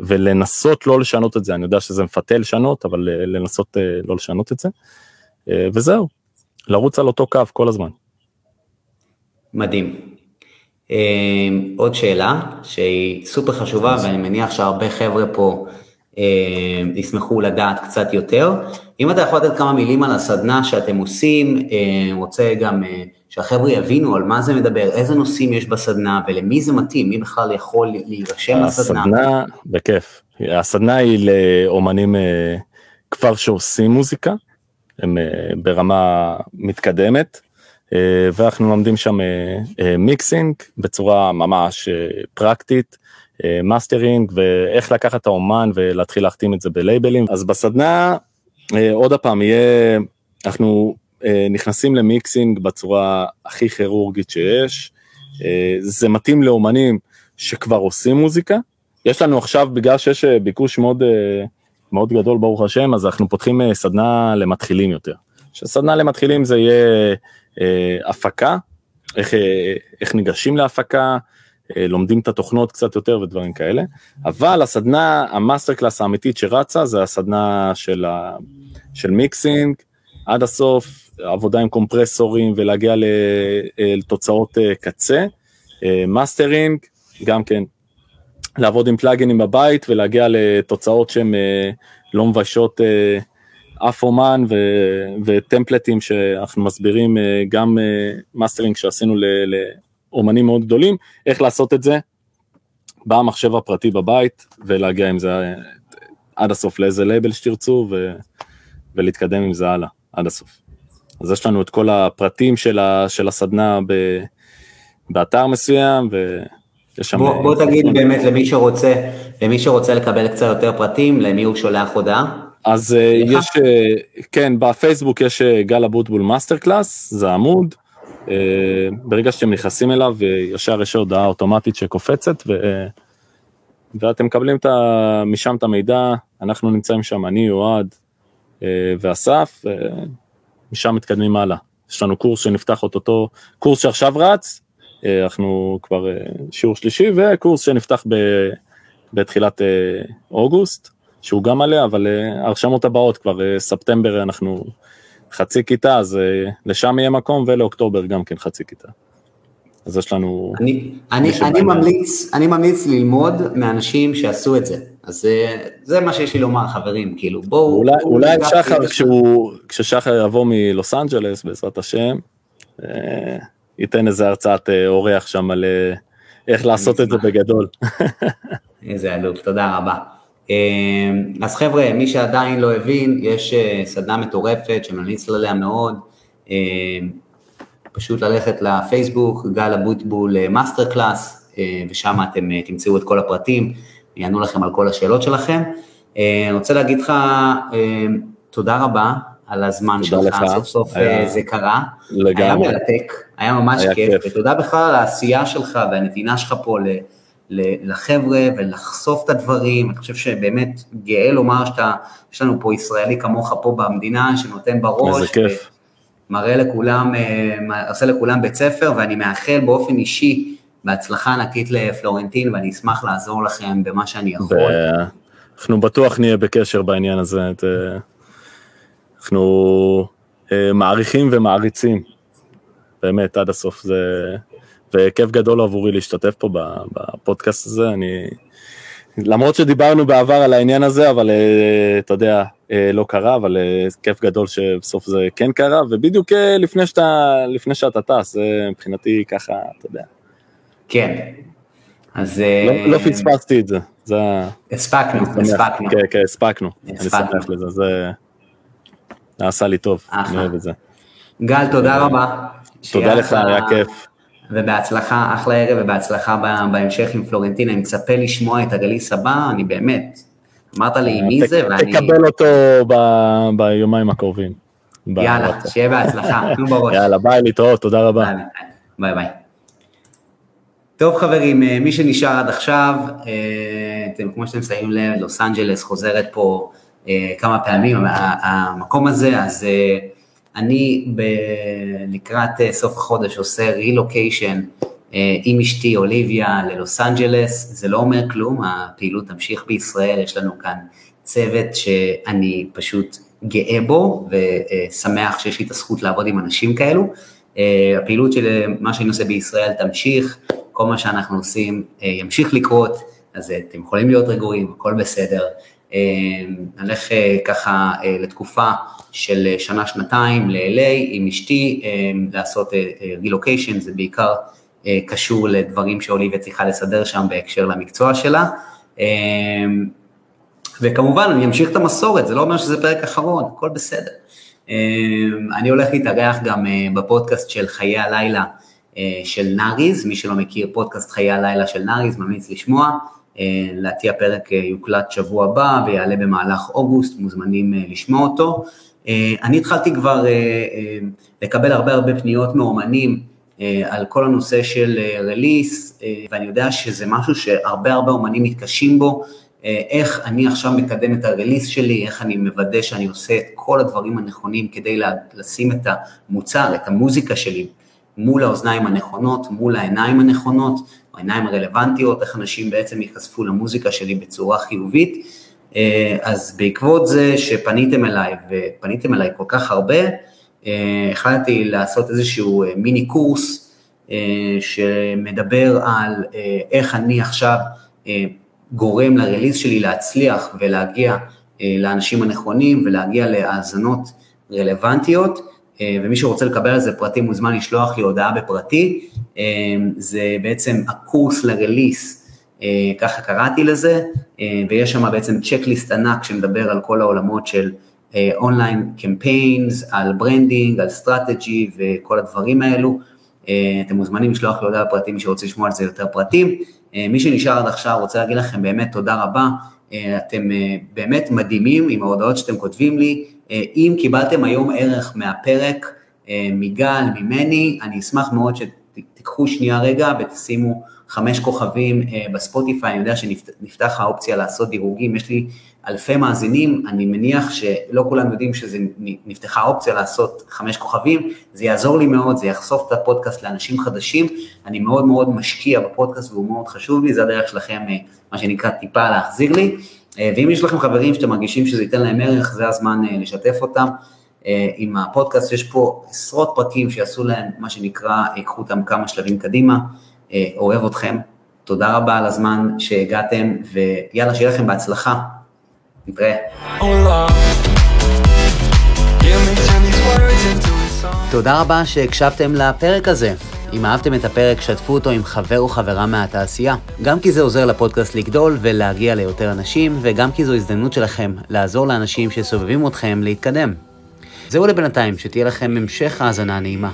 ולנסות לא לשנות את זה אני יודע שזה מפתה לשנות אבל uh, לנסות uh, לא לשנות את זה uh, וזהו לרוץ על אותו קו כל הזמן. מדהים. אמ, עוד שאלה שהיא סופר חשובה ואני מניח שהרבה חבר'ה פה אמ, ישמחו לדעת קצת יותר. אם אתה יכול לתת כמה מילים על הסדנה שאתם עושים, אמ, רוצה גם אה, שהחבר'ה יבינו על מה זה מדבר, איזה נושאים יש בסדנה ולמי זה מתאים, מי בכלל יכול להירשם לסדנה. הסדנה, בכיף. הסדנה היא לאומנים אה, כבר שעושים מוזיקה, הם אה, ברמה מתקדמת. אה, ואנחנו לומדים שם mixing אה, אה, בצורה ממש פרקטית, מאסטרינג ואיך לקחת את האומן ולהתחיל להחתים את זה בלייבלים. אז בסדנה עוד הפעם יהיה, אנחנו נכנסים ל mixing בצורה הכי כירורגית שיש, זה מתאים לאומנים שכבר עושים מוזיקה. יש לנו עכשיו, בגלל שיש ביקוש מאוד, מאוד גדול ברוך השם, אז אנחנו פותחים סדנה למתחילים יותר. שסדנה למתחילים זה יהיה הפקה, איך, אה, איך ניגשים להפקה, אה, לומדים את התוכנות קצת יותר ודברים כאלה, אבל הסדנה, המאסטר קלאס האמיתית שרצה זה הסדנה של, ה, של mixing, עד הסוף עבודה עם קומפרסורים ולהגיע לתוצאות קצה, מאסטרינג, גם כן לעבוד עם פלאגינים בבית ולהגיע לתוצאות שהן לא מביישות אף אומן ו, וטמפלטים שאנחנו מסבירים אה, גם מאסטרינג אה, שעשינו לאומנים מאוד גדולים, איך לעשות את זה במחשב הפרטי בבית ולהגיע עם זה אה, עד הסוף לאיזה לייבל שתרצו ו, ולהתקדם עם זה הלאה עד הסוף. אז יש לנו את כל הפרטים של, ה, של הסדנה ב, באתר מסוים ו... בוא, בוא תגיד באמת למי שרוצה, למי שרוצה לקבל קצת יותר פרטים, למי הוא שולח הודעה? אז אה, יש, אה, כן, בפייסבוק יש אה, גל אבוטבול master class, זה עמוד, ברגע שאתם נכנסים אליו, ישר יש הודעה אוטומטית שקופצת, ו... ואתם מקבלים את ה... משם את המידע, אנחנו נמצאים שם, אני, אוהד ואסף, משם מתקדמים הלאה. יש לנו קורס שנפתח אותו, קורס שעכשיו רץ, אנחנו כבר שיעור שלישי, וקורס שנפתח ב... בתחילת אוגוסט, שהוא גם מלא, אבל ההרשמות הבאות כבר ספטמבר אנחנו חצי כיתה, אז לשם יהיה מקום, ולאוקטובר גם כן חצי כיתה. אז יש לנו... אני, אני, אני, ממליץ, אני ממליץ ללמוד מאנשים שעשו את זה. אז זה, זה מה שיש לי לומר, חברים, כאילו, בואו... אולי, בוא אולי שחר, כשהוא, כששחר יבוא מלוס אנג'לס, בעזרת השם, אה, ייתן איזה הרצאת אה, אורח שם על אה, איך לעשות את זה בגדול. איזה אלוף, תודה רבה. אז חבר'ה, מי שעדיין לא הבין, יש סדנה מטורפת שממליץ עליה מאוד. פשוט ללכת לפייסבוק, גל אבוטבול master class, ושם אתם אה, תמצאו את כל הפרטים, יענו לכם על כל השאלות שלכם. אה, אני רוצה להגיד לך אה, תודה רבה על הזמן שלך, לך. סוף סוף היה... זה קרה. לגמרי. היה מרתק, היה ממש היה כיף, כיף, ותודה בכלל על העשייה שלך והנתינה שלך פה. לחבר'ה ולחשוף את הדברים, אני חושב שבאמת גאה לומר שאתה, יש לנו פה ישראלי כמוך פה במדינה שנותן בראש. איזה כיף. מראה לכולם, אה, עושה לכולם בית ספר, ואני מאחל באופן אישי בהצלחה ענקית לפלורנטין, ואני אשמח לעזור לכם במה שאני יכול. אנחנו בטוח נהיה בקשר בעניין הזה. אנחנו אה, מעריכים ומעריצים, באמת, עד הסוף. זה... וכיף גדול עבורי להשתתף פה בפודקאסט הזה, אני... למרות שדיברנו בעבר על העניין הזה, אבל אה, אתה יודע, אה, לא קרה, אבל אה, כיף גדול שבסוף זה כן קרה, ובדיוק לפני שאתה, לפני שאתה טס, זה מבחינתי ככה, אתה יודע. כן, אז... לא, לא פספסתי את זה, זה... הספקנו, הספקנו. כן, כן, הספקנו, אני שמח לזה, זה... עשה לי טוב, אני אוהב את זה. גל, תודה רבה. תודה לך, היה כיף. ובהצלחה, אחלה ערב ובהצלחה בהמשך עם פלורנטינה, אני מצפה לשמוע את הגליס הבא, אני באמת, אמרת לי מי זה ואני... תקבל אותו ביומיים הקרובים. יאללה, שיהיה בהצלחה, תנו בראש. יאללה, ביי, להתראות, תודה רבה. ביי ביי. טוב חברים, אה, מי שנשאר עד עכשיו, אה, אתם, כמו שאתם שמים לב, לוס אנג'לס חוזרת פה אה, כמה פעמים, המקום הזה, אז אני ב... לקראת אה, סוף החודש עושה רילוקיישן אה, עם אשתי אוליביה ללוס אנג'לס, זה לא אומר כלום, הפעילות תמשיך בישראל, יש לנו כאן צוות שאני פשוט גאה בו ושמח שיש לי את הזכות לעבוד עם אנשים כאלו. אה, הפעילות של מה שאני עושה בישראל תמשיך, כל מה שאנחנו עושים ימשיך לקרות, אז אתם יכולים להיות רגועים, הכל בסדר. נלך ככה לתקופה של אה, שנה-שנתיים ל-LA עם אשתי, אה, לעשות רילוקיישן, אה, זה בעיקר קשור לדברים שאוליביה צריכה לסדר שם בהקשר למקצוע שלה. וכמובן, אני אמשיך את המסורת, זה לא אומר שזה פרק אחרון, הכל בסדר. אני הולך להתארח גם בפודקאסט של חיי הלילה של נאריז, מי שלא מכיר פודקאסט חיי הלילה של נאריז, ממליץ לשמוע. לדעתי הפרק יוקלט שבוע הבא ויעלה במהלך אוגוסט, מוזמנים לשמוע אותו. אה, אני התחלתי כבר אה, אה, לקבל הרבה הרבה פניות מאומנים על כל הנושא של רליס, ואני יודע שזה משהו שהרבה הרבה אומנים מתקשים בו, איך אני עכשיו מקדם את הרליס שלי, איך אני מוודא שאני עושה את כל הדברים הנכונים כדי לשים את המוצר, את המוזיקה שלי, מול האוזניים הנכונות, מול העיניים הנכונות, העיניים הרלוונטיות, איך אנשים בעצם ייחשפו למוזיקה שלי בצורה חיובית. אה, אז בעקבות זה שפניתם אליי, ופניתם אליי כל כך הרבה, אה, החלטתי לעשות איזשהו אה, מיני קורס שמדבר על איך אני עכשיו גורם ל release שלי להצליח ולהגיע לאנשים הנכונים ולהגיע להאזנות רלוונטיות, ומי שרוצה לקבל על זה פרטים מוזמן לשלוח לי הודעה בפרטי, זה בעצם הקורס ל release ככה קראתי לזה, אה, ויש שם בעצם checklist ענק שמדבר על כל העולמות של אונליין אה, campaigns, על branding, על strategy וכל הדברים האלו. אתם מוזמנים לשלוח לי הודעה לפרטים, מי שרוצה לשמוע על זה יותר פרטים. מי שנשאר עד עכשיו רוצה להגיד לכם באמת תודה רבה, אתם באמת מדהימים עם ההודעות שאתם כותבים לי. אם קיבלתם היום ערך מהפרק, מיגל, ממני, אני אשמח מאוד שתיקחו שנייה רגע ותשימו חמש כוכבים בספוטיפיי, אני יודע שנפתח האופציה לעשות דירוגים, יש לי אלפי מאזינים, אני מניח שלא כולם יודעים שנפתחה האופציה לעשות חמש כוכבים, זה יעזור לי מאוד, זה יחשוף את הפודקאסט לאנשים חדשים, אני מאוד מאוד משקיע בפודקאסט והוא מאוד חשוב לי, זה הדרך שלכם, מה שנקרא טיפה להחזיר לי, ואם יש לכם חברים שאתם מרגישים שזה ייתן להם ערך, זה הזמן לשתף אותם. עם הפודקאסט, יש פה עשרות פרקים שיעשו להם, מה שנקרא, ייקחו אותם כמה שלבים קדימה, אוהב אתכם, תודה רבה על הזמן שהגעתם, ויאללה, שיהיה לכם בהצלחה. נתראה. תודה רבה שהקשבתם לפרק הזה. אם אהבתם את הפרק, שתפו אותו עם חבר או חברה מהתעשייה. גם כי זה עוזר לפודקאסט לגדול ולהגיע ליותר אנשים, וגם כי זו הזדמנות שלכם לעזור לאנשים שסובבים אתכם להתקדם. זהו לבינתיים, שתהיה לכם המשך האזנה נעימה.